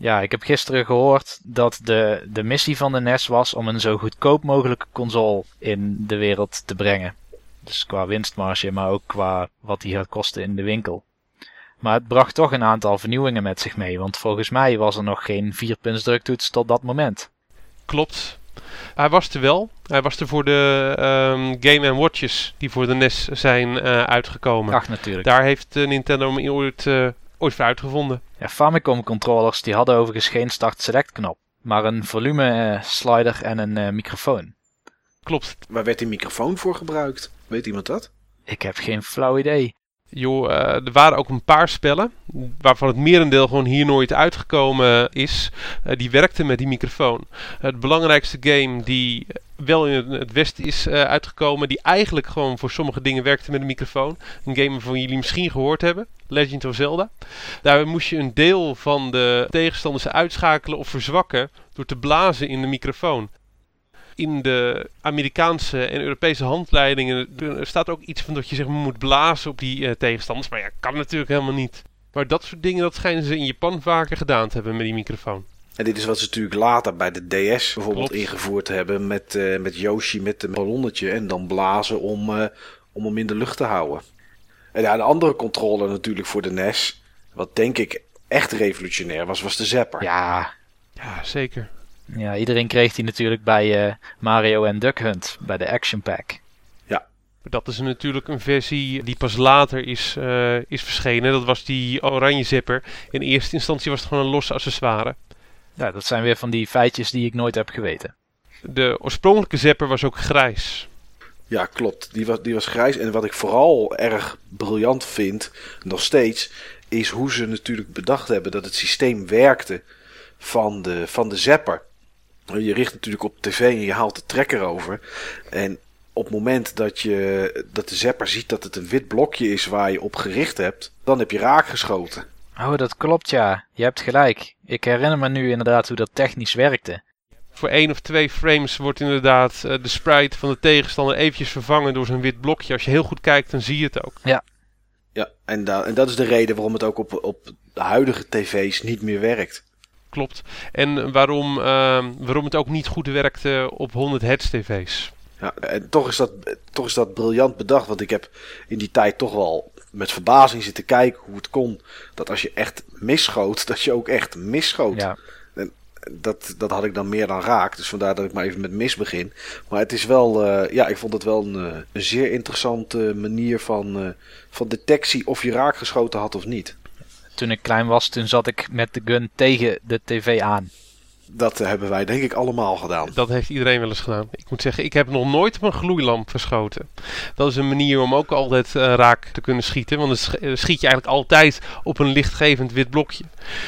Ja, ik heb gisteren gehoord dat de, de missie van de NES was om een zo goedkoop mogelijke console in de wereld te brengen. Dus qua winstmarge, maar ook qua wat die gaat kosten in de winkel. Maar het bracht toch een aantal vernieuwingen met zich mee, want volgens mij was er nog geen 4-punts druktoets tot dat moment. Klopt. Hij was er wel. Hij was er voor de um, Game Watches die voor de NES zijn uh, uitgekomen. Ach, natuurlijk. Daar heeft uh, Nintendo me ooit uh, ooit voor uitgevonden. Ja, Famicom controllers die hadden overigens geen start-select knop, maar een volume uh, slider en een uh, microfoon. Klopt. Waar werd die microfoon voor gebruikt? Weet iemand dat? Ik heb geen flauw idee. Joh, uh, er waren ook een paar spellen waarvan het merendeel gewoon hier nooit uitgekomen is. Uh, die werkten met die microfoon. het belangrijkste game die wel in het westen is uh, uitgekomen, die eigenlijk gewoon voor sommige dingen werkte met een microfoon. Een game waarvan jullie misschien gehoord hebben, Legend of Zelda. Daar moest je een deel van de tegenstanders uitschakelen of verzwakken door te blazen in de microfoon in de Amerikaanse en Europese handleidingen staat ook iets van dat je zeg maar, moet blazen op die uh, tegenstanders. Maar ja, kan natuurlijk helemaal niet. Maar dat soort dingen, dat schijnen ze in Japan vaker gedaan te hebben met die microfoon. En dit is wat ze natuurlijk later bij de DS bijvoorbeeld Klopt. ingevoerd hebben met, uh, met Yoshi met een ballonnetje en dan blazen om, uh, om hem in de lucht te houden. En ja, de andere controller natuurlijk voor de NES, wat denk ik echt revolutionair was, was de Zapper. Ja, ja zeker. Ja, iedereen kreeg die natuurlijk bij uh, Mario en Duck Hunt, bij de Action Pack. Ja. Dat is natuurlijk een versie die pas later is, uh, is verschenen. Dat was die oranje zipper. In eerste instantie was het gewoon een losse accessoire. Ja, dat zijn weer van die feitjes die ik nooit heb geweten. De oorspronkelijke Zapper was ook grijs. Ja, klopt. Die was, die was grijs. En wat ik vooral erg briljant vind, nog steeds, is hoe ze natuurlijk bedacht hebben dat het systeem werkte van de, van de zapper. Je richt natuurlijk op tv en je haalt de trekker over. En op het moment dat, je, dat de zapper ziet dat het een wit blokje is waar je op gericht hebt, dan heb je raak geschoten. Oh, dat klopt ja. Je hebt gelijk. Ik herinner me nu inderdaad hoe dat technisch werkte. Voor één of twee frames wordt inderdaad uh, de sprite van de tegenstander eventjes vervangen door zo'n wit blokje. Als je heel goed kijkt, dan zie je het ook. Ja. Ja, en, da en dat is de reden waarom het ook op, op de huidige tv's niet meer werkt. Klopt. En waarom, uh, waarom het ook niet goed werkte op 100 Hz tv's. Ja, en toch is, dat, toch is dat briljant bedacht. Want ik heb in die tijd toch wel met verbazing zitten kijken hoe het kon. Dat als je echt misschoot, [laughs] dat je ook echt misschoot. Ja. En dat, dat had ik dan meer dan raak. Dus vandaar dat ik maar even met mis begin. Maar het is wel, uh, ja, ik vond het wel een, eh, een zeer interessante manier van, uh, van detectie of je raak geschoten had of niet. Toen ik klein was, toen zat ik met de gun tegen de tv aan. Dat hebben wij denk ik allemaal gedaan. Dat heeft iedereen wel eens gedaan. Ik moet zeggen, ik heb nog nooit op een gloeilamp verschoten. Dat is een manier om ook altijd uh, raak te kunnen schieten. Want dan schiet je eigenlijk altijd op een lichtgevend wit blokje.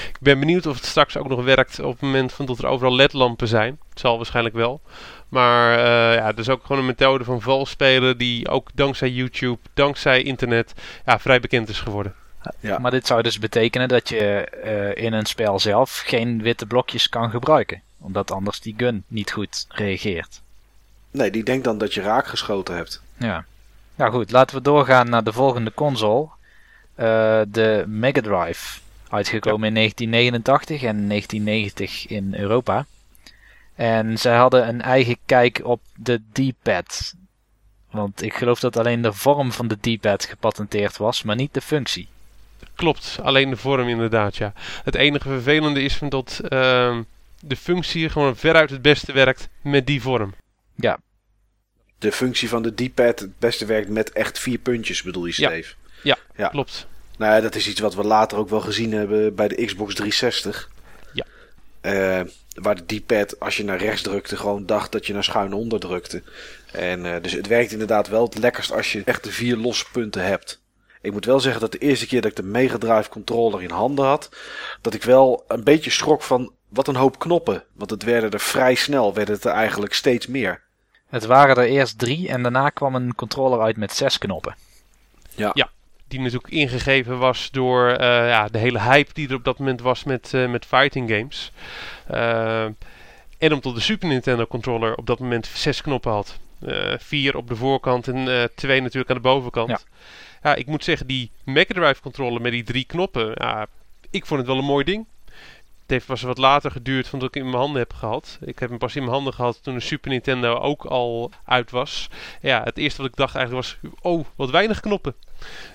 Ik ben benieuwd of het straks ook nog werkt op het moment van dat er overal ledlampen zijn. Het zal waarschijnlijk wel. Maar uh, ja, dat is ook gewoon een methode van vals spelen die ook dankzij YouTube, dankzij internet, ja, vrij bekend is geworden. Ja. Maar dit zou dus betekenen dat je uh, in een spel zelf geen witte blokjes kan gebruiken. Omdat anders die gun niet goed reageert. Nee, die denkt dan dat je raak geschoten hebt. Ja. Nou goed, laten we doorgaan naar de volgende console. Uh, de Mega Drive. Uitgekomen ja. in 1989 en 1990 in Europa. En zij hadden een eigen kijk op de D-pad. Want ik geloof dat alleen de vorm van de D-pad gepatenteerd was, maar niet de functie. Klopt, alleen de vorm inderdaad, ja. Het enige vervelende is dat uh, de functie gewoon veruit het beste werkt met die vorm. Ja. De functie van de D-pad het beste werkt met echt vier puntjes, bedoel je, Steve? Ja, ja, ja. klopt. Nou ja, dat is iets wat we later ook wel gezien hebben bij de Xbox 360. Ja. Uh, waar de D-pad, als je naar rechts drukte, gewoon dacht dat je naar schuin onder drukte. En uh, dus het werkt inderdaad wel het lekkerst als je echt de vier losse punten hebt. Ik moet wel zeggen dat de eerste keer dat ik de Mega Drive controller in handen had, dat ik wel een beetje schrok van wat een hoop knoppen. Want het werden er vrij snel, werden het er eigenlijk steeds meer. Het waren er eerst drie en daarna kwam een controller uit met zes knoppen. Ja. ja die natuurlijk ingegeven was door uh, ja, de hele hype die er op dat moment was met, uh, met fighting games. Uh, en omdat de Super Nintendo controller op dat moment zes knoppen had. vier op de voorkant en twee natuurlijk aan de bovenkant. Ja. Ja, ik moet zeggen, die Mega Drive controller met die drie knoppen, ja, ik vond het wel een mooi ding. Het heeft pas wat later geduurd van dat ik hem in mijn handen heb gehad. Ik heb hem pas in mijn handen gehad toen de Super Nintendo ook al uit was. Ja, het eerste wat ik dacht eigenlijk was, oh, wat weinig knoppen.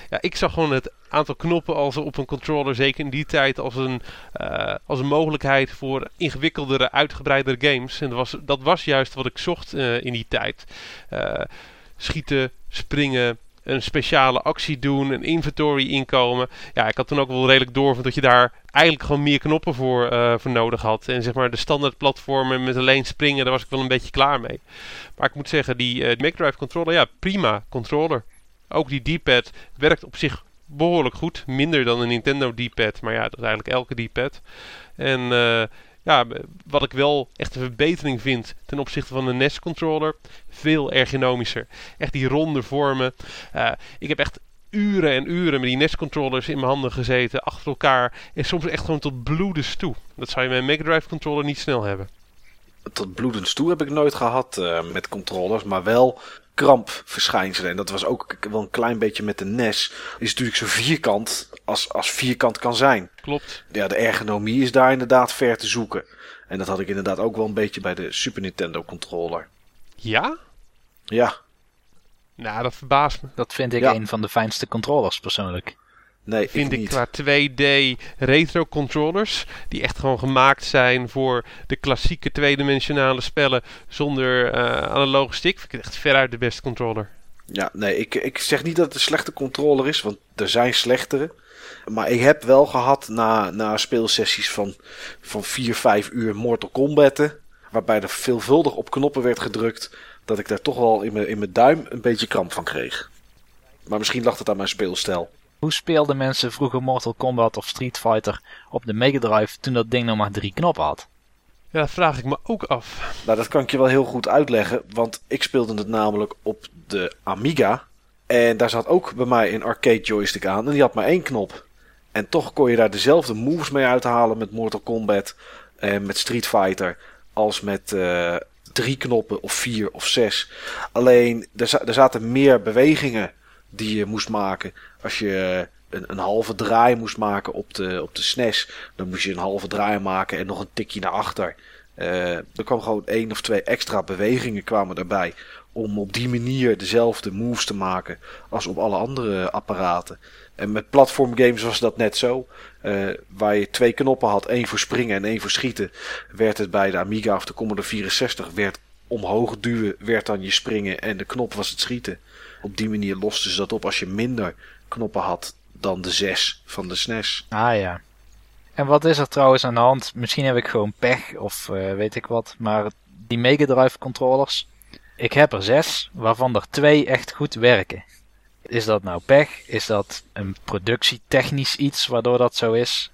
Ja, ik zag gewoon het aantal knoppen als op een controller, zeker in die tijd, als een, uh, als een mogelijkheid voor ingewikkeldere, uitgebreidere games. En dat was, dat was juist wat ik zocht uh, in die tijd. Uh, schieten, springen, een speciale actie doen, een inventory inkomen. Ja, ik had toen ook wel redelijk door dat je daar eigenlijk gewoon meer knoppen voor, uh, voor nodig had. En zeg maar de standaard platformen met alleen springen, daar was ik wel een beetje klaar mee. Maar ik moet zeggen, die uh, Mega Drive controller, ja, prima controller. Ook die D-pad werkt op zich behoorlijk goed. Minder dan een Nintendo D-pad, maar ja, dat is eigenlijk elke D-pad. En uh, ja, wat ik wel echt een verbetering vind ten opzichte van de NES-controller, veel ergonomischer. Echt die ronde vormen. Uh, ik heb echt uren en uren met die NES-controllers in mijn handen gezeten, achter elkaar. En soms echt gewoon tot bloedens toe. Dat zou je met een Mega Drive controller niet snel hebben. Tot bloedens toe heb ik nooit gehad uh, met controllers, maar wel krampverschijnselen. En dat was ook wel een klein beetje met de NES. Is natuurlijk zo vierkant als, als vierkant kan zijn. Klopt. Ja, de ergonomie is daar inderdaad ver te zoeken. En dat had ik inderdaad ook wel een beetje bij de Super Nintendo controller. Ja? Ja. Nou, dat verbaast me. Dat vind ik ja. een van de fijnste controllers persoonlijk. Nee, vind ik, ik qua 2D retro controllers. Die echt gewoon gemaakt zijn voor de klassieke tweedimensionale spellen zonder uh, analoge stick. Vind ik het echt veruit de beste controller. Ja, nee, ik, ik zeg niet dat het een slechte controller is, want er zijn slechtere. Maar ik heb wel gehad na, na speelsessies van, van 4, 5 uur Mortal Kombat. waarbij er veelvuldig op knoppen werd gedrukt, dat ik daar toch wel in mijn, in mijn duim een beetje kramp van kreeg. Maar misschien lag het aan mijn speelstijl. Hoe speelden mensen vroeger Mortal Kombat of Street Fighter op de Mega Drive toen dat ding nog maar drie knoppen had? Ja, dat vraag ik me ook af. Nou, dat kan ik je wel heel goed uitleggen, want ik speelde het namelijk op de Amiga. En daar zat ook bij mij een arcade joystick aan en die had maar één knop. En toch kon je daar dezelfde moves mee uithalen met Mortal Kombat en met Street Fighter als met uh, drie knoppen of vier of zes. Alleen er, er zaten meer bewegingen die je moest maken. Als je een, halve draai moest maken op de, op de SNES, dan moest je een halve draai maken en nog een tikje naar achter. Uh, er kwam gewoon één of twee extra bewegingen kwamen erbij. Om op die manier dezelfde moves te maken als op alle andere apparaten. En met platformgames was dat net zo. Uh, waar je twee knoppen had, één voor springen en één voor schieten. Werd het bij de Amiga of de Commodore 64 werd omhoog duwen, werd dan je springen en de knop was het schieten. Op die manier losten ze dat op als je minder knoppen had dan de zes van de SNES. Ah ja. En wat is er trouwens aan de hand? Misschien heb ik gewoon pech of uh, weet ik wat. Maar die Mega Drive controllers. Ik heb er zes, waarvan er twee echt goed werken. Is dat nou pech? Is dat een productietechnisch iets waardoor dat zo is?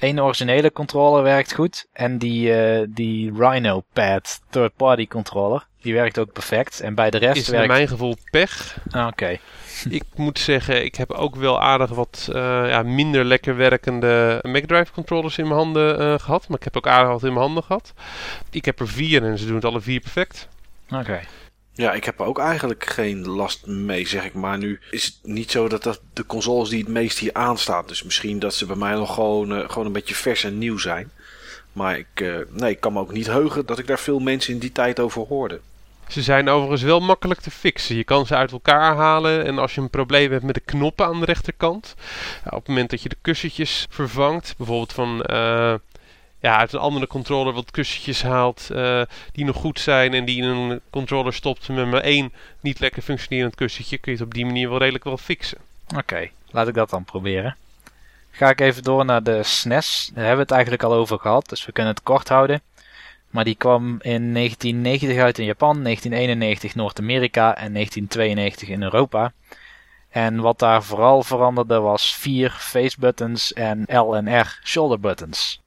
Eén originele controller werkt goed. En die, uh, die Rhino Pad third party controller. Die werkt ook perfect. En bij de rest is werkt... in mijn gevoel pech. Ah, Oké. [laughs] ik moet zeggen, ik heb ook wel aardig wat uh, ja, minder lekker werkende Mega Drive controllers in mijn handen uh, gehad. Maar ik heb ook aardig wat in mijn handen gehad. Ik heb er vier en ze doen het alle vier perfect. Oké. Okay. Ja, ik heb er ook eigenlijk geen last mee, zeg ik. Maar nu is het niet zo dat dat de consoles die het meest hier aanstaan. Dus misschien dat ze bij mij nog gewoon, uh, gewoon een beetje vers en nieuw zijn. Maar ik, uh, nee, ik kan me ook niet heugen dat ik daar veel mensen in die tijd over hoorde. Ze zijn overigens wel makkelijk te fixen. Je kan ze uit elkaar halen en als je een probleem hebt met de knoppen aan de rechterkant. Op het moment dat je de kussentjes vervangt, bijvoorbeeld van... Uh, ja, uit een andere controller wat kussentjes haalt uh, die nog goed zijn en die in een controller stopt met maar één niet lekker functionerend kussentje, kun je het op die manier wel redelijk wel fixen. Oké, laat ik dat dan proberen. Ga ik even door naar de SNES. Daar hebben we het eigenlijk al over gehad, dus we kunnen het kort houden. Maar die kwam in 1990 uit in Japan, 1991 Noord-Amerika en 1992 in Europa. En wat daar vooral veranderde was vier face buttons en L en R shoulder buttons.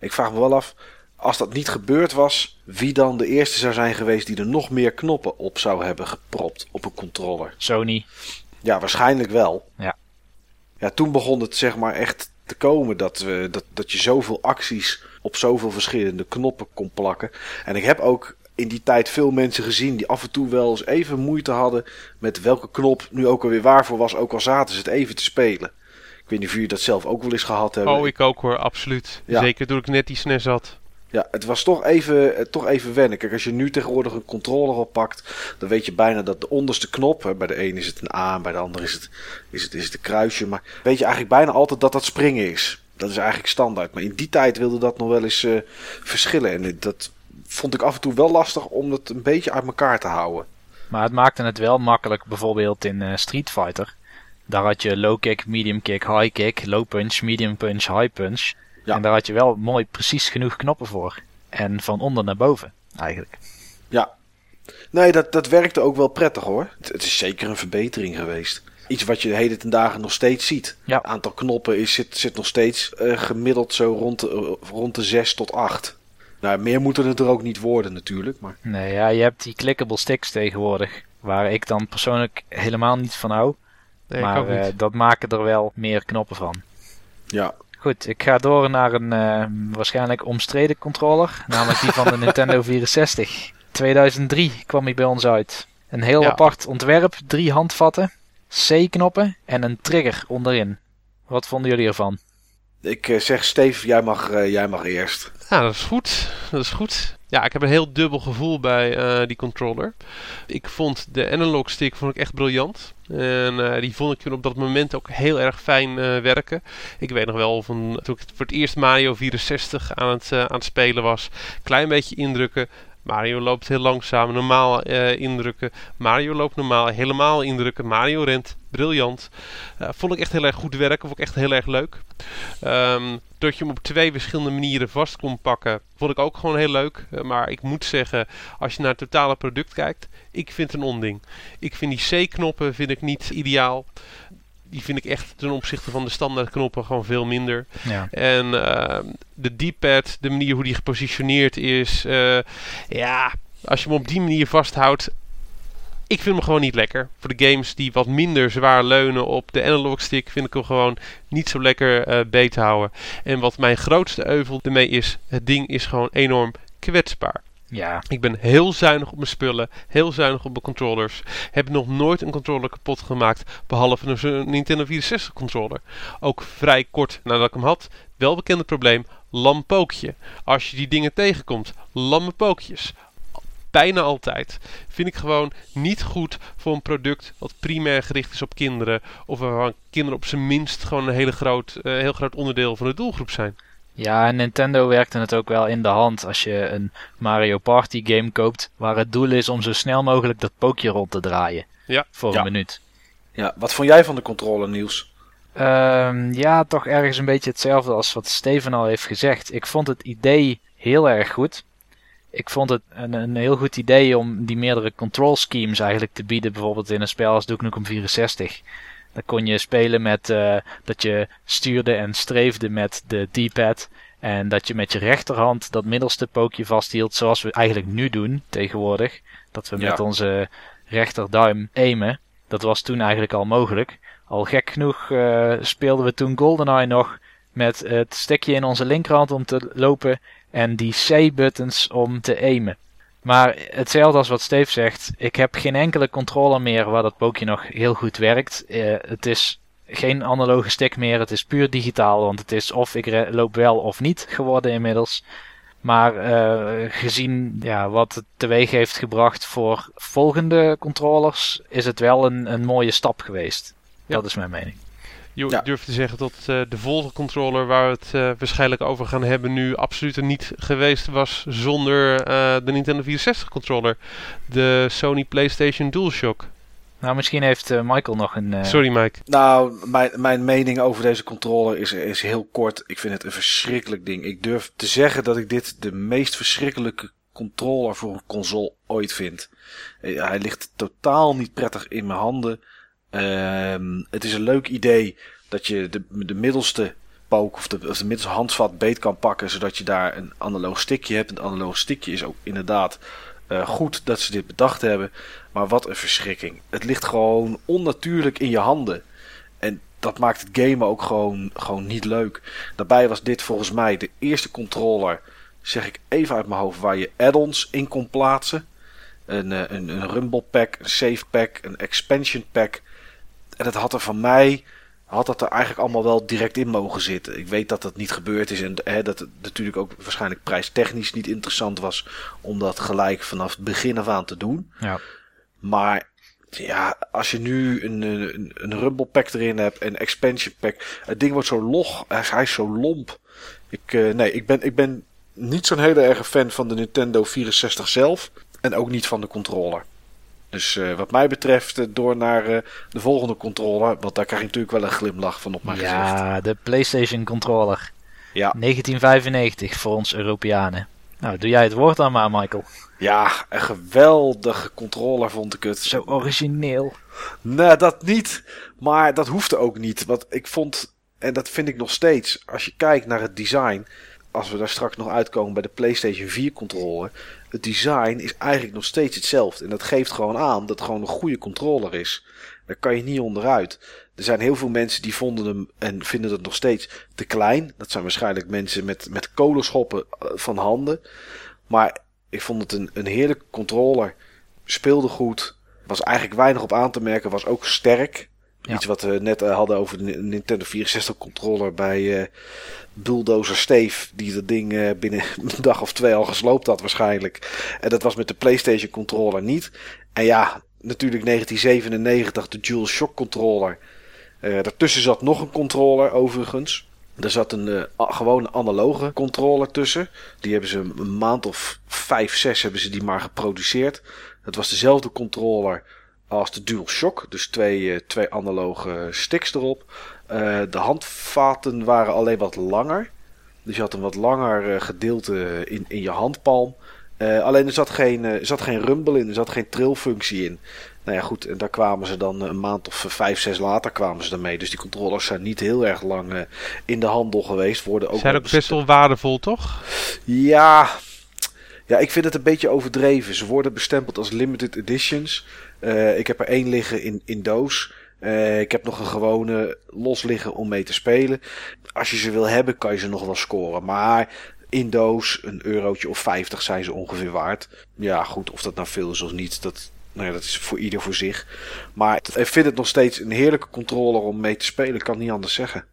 Ik vraag me wel af, als dat niet gebeurd was, wie dan de eerste zou zijn geweest die er nog meer knoppen op zou hebben gepropt op een controller? Sony. Ja, waarschijnlijk wel. Ja. Ja, toen begon het zeg maar echt te komen dat, we, dat, dat je zoveel acties op zoveel verschillende knoppen kon plakken. En ik heb ook in die tijd veel mensen gezien die af en toe wel eens even moeite hadden met welke knop nu ook alweer waarvoor was, ook al zaten ze het even te spelen. Ik weet niet of jullie dat zelf ook wel eens gehad hebben. Oh, ik ook hoor, absoluut. Ja. Zeker toen ik net die SNES had. Ja, het was toch even, toch even wennen. Kijk, als je nu tegenwoordig een controller oppakt, dan weet je bijna dat de onderste knop, bij de een is het een A en bij de ander is het, is het, is het een kruisje, maar weet je eigenlijk bijna altijd dat dat springen is. Dat is eigenlijk standaard. Maar in die tijd wilde dat nog wel eens uh, verschillen. En dat vond ik af en toe wel lastig om het een beetje uit elkaar te houden. Maar het maakte het wel makkelijk, bijvoorbeeld in uh, Street Fighter. Daar had je low kick, medium kick, high kick, low punch, medium punch, high punch. Ja. En daar had je wel mooi precies genoeg knoppen voor. En van onder naar boven, eigenlijk. Ja. Nee, dat, dat werkte ook wel prettig hoor. Het, het is zeker een verbetering geweest iets wat je de heden ten dagen nog steeds ziet. Ja. Het aantal knoppen is, zit, zit nog steeds uh, gemiddeld zo rond de, uh, rond de 6 tot 8. Nou, meer moeten het er ook niet worden natuurlijk. Maar... Nee, ja, je hebt die clickable sticks tegenwoordig. Waar ik dan persoonlijk helemaal niet van hou. Nee, maar uh, dat maken er wel meer knoppen van. Ja. Goed, ik ga door naar een waarschijnlijk omstreden controller. Namelijk die van de [laughs] Nintendo 64. 2003 kwam hij bij ons uit. Een heel ja. apart ontwerp, drie handvatten. C-knoppen en een trigger onderin. Wat vonden jullie ervan? Ik uh, zeg Steve, jij mag, uh, jij mag eerst. Ja, dat is goed. Dat is goed. Ja, ik heb een heel dubbel gevoel bij uh, die controller. Ik vond de analog stick vond ik echt briljant. En die vond ik op dat moment ook heel erg fijn werken. Ik weet nog wel van toen ik voor het eerst Mario 64 aan het, aan het spelen was. Klein beetje indrukken. Mario loopt heel langzaam, normaal uh, indrukken. Mario loopt normaal, helemaal indrukken. Mario rent, briljant. Uh, vond ik echt heel erg goed werken, vond ik echt heel erg leuk. Um, dat je hem op twee verschillende manieren vast kon pakken, vond ik ook gewoon heel leuk. Uh, maar ik moet zeggen, als je naar het totale product kijkt, ik vind het een onding. Ik vind die C-knoppen vind ik niet ideaal die vind ik echt ten opzichte van de standaard knoppen gewoon veel minder. Ja. En uh, de D-pad, de manier hoe die gepositioneerd is, uh, ja, als je hem op die manier vasthoudt, ik vind hem gewoon niet lekker. Voor de games die wat minder zwaar leunen op de analog stick, vind ik hem gewoon niet zo lekker uh, beet houden. En wat mijn grootste euvel ermee is, het ding is gewoon enorm kwetsbaar. Ja. Ik ben heel zuinig op mijn spullen, heel zuinig op mijn controllers. Heb nog nooit een controller kapot gemaakt, behalve een Nintendo 64 controller. Ook vrij kort nadat ik hem had, wel bekende probleem, lampookje. Als je die dingen tegenkomt, lamme pookjes. Bijna altijd. Vind ik gewoon niet goed voor een product wat primair gericht is op kinderen. Of waarvan kinderen op zijn minst gewoon een hele groot, uh, heel groot onderdeel van de doelgroep zijn. Ja, en Nintendo werkte het ook wel in de hand als je een Mario Party game koopt, waar het doel is om zo snel mogelijk dat pookje rond te draaien. Ja. Voor een minuut. Ja, wat vond jij van de controller, Niels? Um, ja, toch ergens een beetje hetzelfde als wat Steven al heeft gezegd. Ik vond het idee heel erg goed. Ik vond het een, een heel goed idee om die meerdere control schemes eigenlijk te bieden, bijvoorbeeld in een spel als Duke Nukem 64. Dan kon je spelen met uh, dat je stuurde en streefde met de D-pad. En dat je met je rechterhand dat middelste pookje vasthield, zoals we eigenlijk nu doen tegenwoordig. Dat we met onze rechterduim aimen. Dat was toen eigenlijk al mogelijk. Al gek genoeg uh, speelden we toen GoldenEye nog met het stekje in onze linkerhand om te lopen en die C-buttons om te aimen. Maar hetzelfde als wat Steve zegt, ik heb geen enkele controller meer waar dat pookje nog heel goed werkt. Uh, het is geen analoge stick meer, het is puur digitaal, want het is of ik loop wel of niet geworden inmiddels. Maar uh, gezien ja, wat het teweeg heeft gebracht voor volgende controllers, is het wel een, een mooie stap geweest. Ja. Dat is mijn mening. Je ja. durft te zeggen dat uh, de volgende controller waar we het uh, waarschijnlijk over gaan hebben nu absoluut er niet geweest was zonder uh, de Nintendo 64 controller. De Sony PlayStation DualShock. Nou, misschien heeft Michael nog een... Sorry Mike. Nou, mijn, mijn mening over deze controller is, is heel kort. Ik vind het een verschrikkelijk ding. Ik durf te zeggen dat ik dit de meest verschrikkelijke controller voor een console ooit vind. Hij ligt totaal niet prettig in mijn handen. Um, het is een leuk idee dat je de, de middelste pook of de, middelste handvat beet kan pakken, zodat je daar een analoog stickje hebt. Een analoog stickje is ook inderdaad uh, goed dat ze dit bedacht hebben. Maar wat een verschrikking. Het ligt gewoon onnatuurlijk in je handen. En dat maakt het gamen ook gewoon, gewoon niet leuk. Daarbij was dit volgens mij de eerste controller, zeg ik even uit mijn hoofd, waar je add-ons in kon plaatsen. Een, eh, een, een rumble pack, een save pack, een expansion pack. En het had er van mij, had dat er eigenlijk allemaal wel direct in mogen zitten. Ik weet dat dat niet gebeurd is en hè, dat het natuurlijk ook waarschijnlijk prijstechnisch niet interessant was om dat gelijk vanaf het begin af aan te doen. Ja. Maar ja, als je nu een, een, een Rumble Pack erin hebt en Expansion Pack, het ding wordt zo log, hij is zo lomp. Ik, uh, nee, ik ben, ik ben niet zo'n hele erge fan van de Nintendo 64 zelf en ook niet van de controller. Dus uh, wat mij betreft uh, door naar uh, de volgende controller. Want daar krijg je natuurlijk wel een glimlach van op mijn ja, gezicht. Ja, de PlayStation controller. Ja. 1995 voor ons Europeanen. Nou, doe jij het woord aan maar, Michael. Ja, een geweldige controller vond ik het. Zo origineel. Nee, dat niet. Maar dat hoefde ook niet. Want ik vond, en dat vind ik nog steeds, als je kijkt naar het design. Als we daar straks nog uitkomen bij de PlayStation 4 controller het design is eigenlijk nog steeds hetzelfde. En dat geeft gewoon aan dat het gewoon een goede controller is. Daar kan je niet onderuit. Er zijn heel veel mensen die vonden hem en vinden het nog steeds te klein. Dat zijn waarschijnlijk mensen met, met kolenschoppen eh, van handen. Maar ik vond het een, een heerlijke controller. Speelde goed. Was eigenlijk weinig op aan te merken. Was ook sterk. Iets wat we net eh, hadden over de Nintendo 64 controller bij uh, Bulldozer Steve. Die dat ding uh, binnen een dag of twee al gesloopt had waarschijnlijk. En dat was met de PlayStation controller niet. En ja, natuurlijk 1997 de DualShock controller. daartussen zat nog een controller overigens. Er zat een gewone analoge controller tussen. Die hebben ze een maand of vijf, zes hebben ze die maar geproduceerd. Het was dezelfde controller als de DualShock. Dus twee, uh, twee analoge sticks erop. Uh, de handvaten waren alleen wat langer. Dus je had een wat langer gedeelte in, in je handpalm. alleen er zat, geen, er zat geen rumble in, er zat geen trillfunctie in. Nou ja, goed, en daar kwamen ze dan een maand of vijf, zes later kwamen ze ermee. Dus die controllers zijn niet heel erg lang in de handel geweest. Worden ook zijn ook best wel waardevol, toch? Ja, ja, ik vind het een beetje overdreven. Ze worden bestempeld als limited editions. Uh, ik heb er één liggen in, in doos. Uh, ik heb nog een gewone los liggen om mee te spelen. Als je ze wil hebben, kan je ze nog wel scoren. Maar in doos, een eurotje of 50 zijn ze ongeveer waard. Ja, goed, of dat nou veel is of niet, dat, nou ja, dat is voor ieder voor zich. Maar ik vind het nog steeds een heerlijke controller om mee te spelen. Ik kan niet anders zeggen.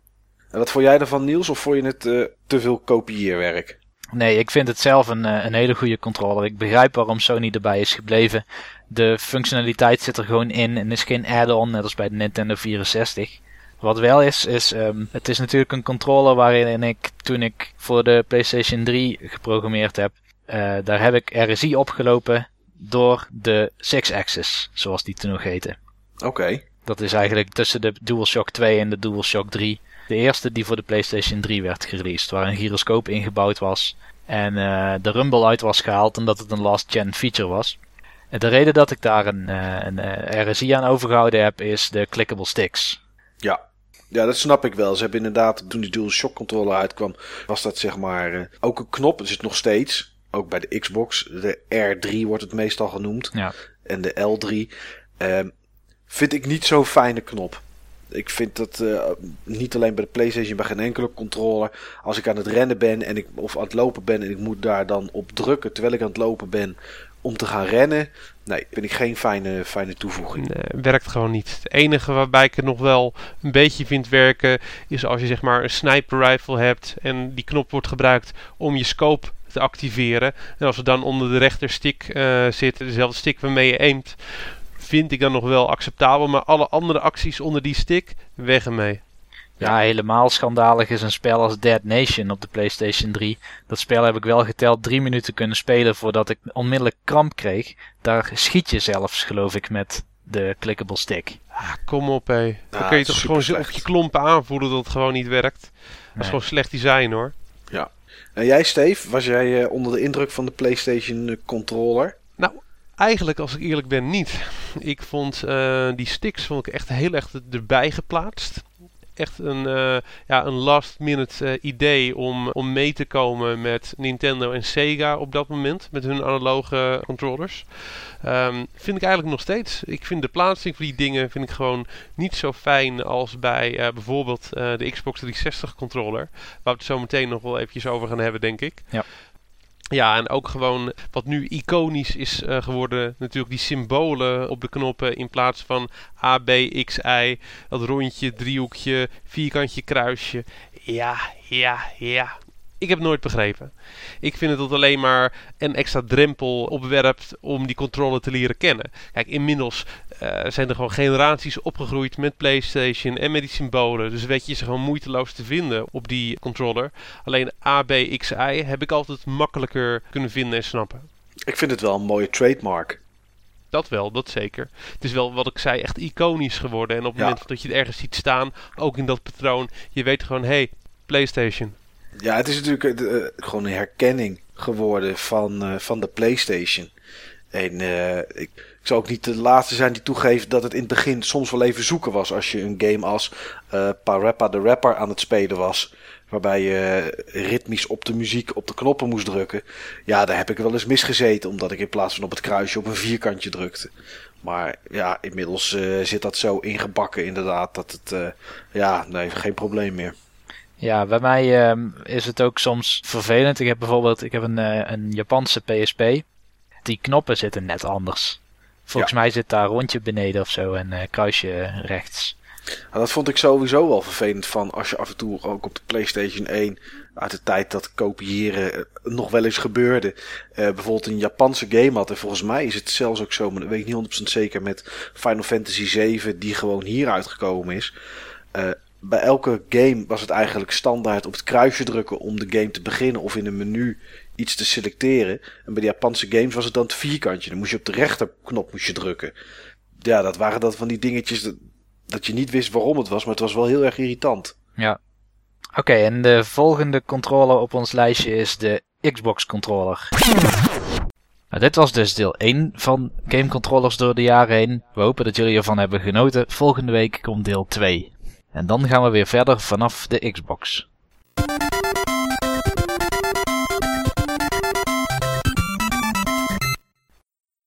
En wat vond jij ervan, Niels? Of vond je het uh, te veel kopieerwerk? Nee, ik vind het zelf een, een hele goede controller. Ik begrijp waarom Sony erbij is gebleven. De functionaliteit zit er gewoon in en is geen add-on, net als bij de Nintendo 64. Wat wel is, is um, het is natuurlijk een controller waarin ik toen ik voor de PlayStation 3 geprogrammeerd heb, uh, daar heb ik RSI opgelopen door de Six Axis, zoals die toen nog heette. Oké. Dat is eigenlijk tussen de DualShock 2 en de DualShock 3. De eerste die voor de PlayStation 3 werd gereleased, waar een gyroscoop ingebouwd was. En uh, de rumble uit was gehaald omdat het een last gen feature was. En de reden dat ik daar een, uh, een uh, RSI aan overgehouden heb, is de clickable sticks. Ja. Ja, dat snap ik wel. Ze hebben inderdaad, toen die DualShock controller uitkwam, was dat zeg maar ook een knop. Het nog steeds ook bij de Xbox. De R3 wordt het meestal genoemd. Ja. En de L3. Uh, vind ik niet zo'n fijne knop. Ik vind dat uh, niet alleen bij de PlayStation, bij geen enkele controller. Als ik aan het rennen ben en ik, of aan het lopen ben en ik moet daar dan op drukken terwijl ik aan het lopen ben om te gaan rennen. Nee, vind ik geen fijne, fijne toevoeging. Nee, werkt gewoon niet. Het enige waarbij ik het nog wel een beetje vind werken is als je zeg maar een sniper rifle hebt en die knop wordt gebruikt om je scope te activeren. En als we dan onder de rechterstick uh, zit, dezelfde stick waarmee je aimt, vind ik dan nog wel acceptabel. Maar alle andere acties onder die stick, weg ermee. Ja, helemaal schandalig is een spel als Dead Nation op de PlayStation 3. Dat spel heb ik wel geteld drie minuten kunnen spelen voordat ik onmiddellijk kramp kreeg. Daar schiet je zelfs, geloof ik, met de clickable stick. Ah, kom op, hé. Dan ja, kun je toch gewoon op je klompen aanvoelen dat het gewoon niet werkt. Dat nee. is gewoon slecht design, hoor. Ja. En jij, Steve, was jij uh, onder de indruk van de PlayStation uh, controller? Nou, eigenlijk, als ik eerlijk ben, niet. Ik vond uh, die sticks vond ik echt heel erg erbij geplaatst echt een, uh, ja, een last minute uh, idee om, om mee te komen met Nintendo en Sega op dat moment. Met hun analoge controllers. Um, vind ik eigenlijk nog steeds. Ik vind de plaatsing van die dingen vind ik gewoon niet zo fijn als bij bijvoorbeeld de Xbox 360 controller. Waar we het zo meteen nog wel eventjes over gaan hebben, denk ik. Ja. Ja, en ook gewoon wat nu iconisch is uh, geworden, natuurlijk die symbolen op de knoppen in plaats van A, B, X, Y, dat rondje, driehoekje, vierkantje, kruisje. Ja, ja, ja. Ik heb het nooit begrepen. Ik vind het dat alleen maar een extra drempel opwerpt om die controle te leren kennen. Kijk, inmiddels uh, zijn er gewoon generaties opgegroeid met PlayStation en met die symbolen. Dus weet je ze gewoon moeiteloos te vinden op die controller. Alleen A, B, X, Y heb ik altijd makkelijker kunnen vinden en snappen. Ik vind het wel een mooie trademark. Dat wel, dat zeker. Het is wel, wat ik zei, echt iconisch geworden. En op het ja. moment dat je het ergens ziet staan, ook in dat patroon, je weet gewoon, hé, hey, PlayStation. Ja, het is natuurlijk uh, gewoon een herkenning geworden van, uh, van de PlayStation. En ik, ik zou ook niet de laatste zijn die toegeeft dat het in het begin soms wel even zoeken was als je een game als uh, Parappa the Rapper aan het spelen was. Waarbij je ritmisch op de muziek op de knoppen moest drukken. Ja, daar heb ik wel eens misgezeten. Omdat ik in plaats van op het kruisje op een vierkantje drukte. Maar ja, inmiddels zit dat zo ingebakken inderdaad. Dat het, ja, nee, geen probleem meer. Ja, bij mij uh, is het ook soms vervelend. Ik heb bijvoorbeeld ik heb een, uh, een Japanse PSP. Die knoppen zitten net anders. Volgens ja. mij zit daar rondje beneden of zo en uh, kruisje rechts. Nou, dat vond ik sowieso wel vervelend van als je af en toe ook op de PlayStation 1 uit de tijd dat kopiëren nog wel eens gebeurde. Uh, bijvoorbeeld een Japanse game had. En volgens mij is het zelfs ook zo, maar dat weet ik niet 100% zeker met Final Fantasy 7 die gewoon hier uitgekomen is. Uh, bij elke game was het eigenlijk standaard op het kruisje drukken om de game te beginnen of in een menu iets te selecteren. En bij de Japanse games was het dan het vierkantje. Dan moest je op de rechterknop moest je drukken. Ja, dat waren dan van die dingetjes dat, dat je niet wist waarom het was, maar het was wel heel erg irritant. Ja. Oké, en de volgende controller op ons lijstje is de Xbox controller. Nou, dit was dus deel 1 van game controllers door de jaren heen. We hopen dat jullie ervan hebben genoten. Volgende week komt deel 2. En dan gaan we weer verder vanaf de Xbox.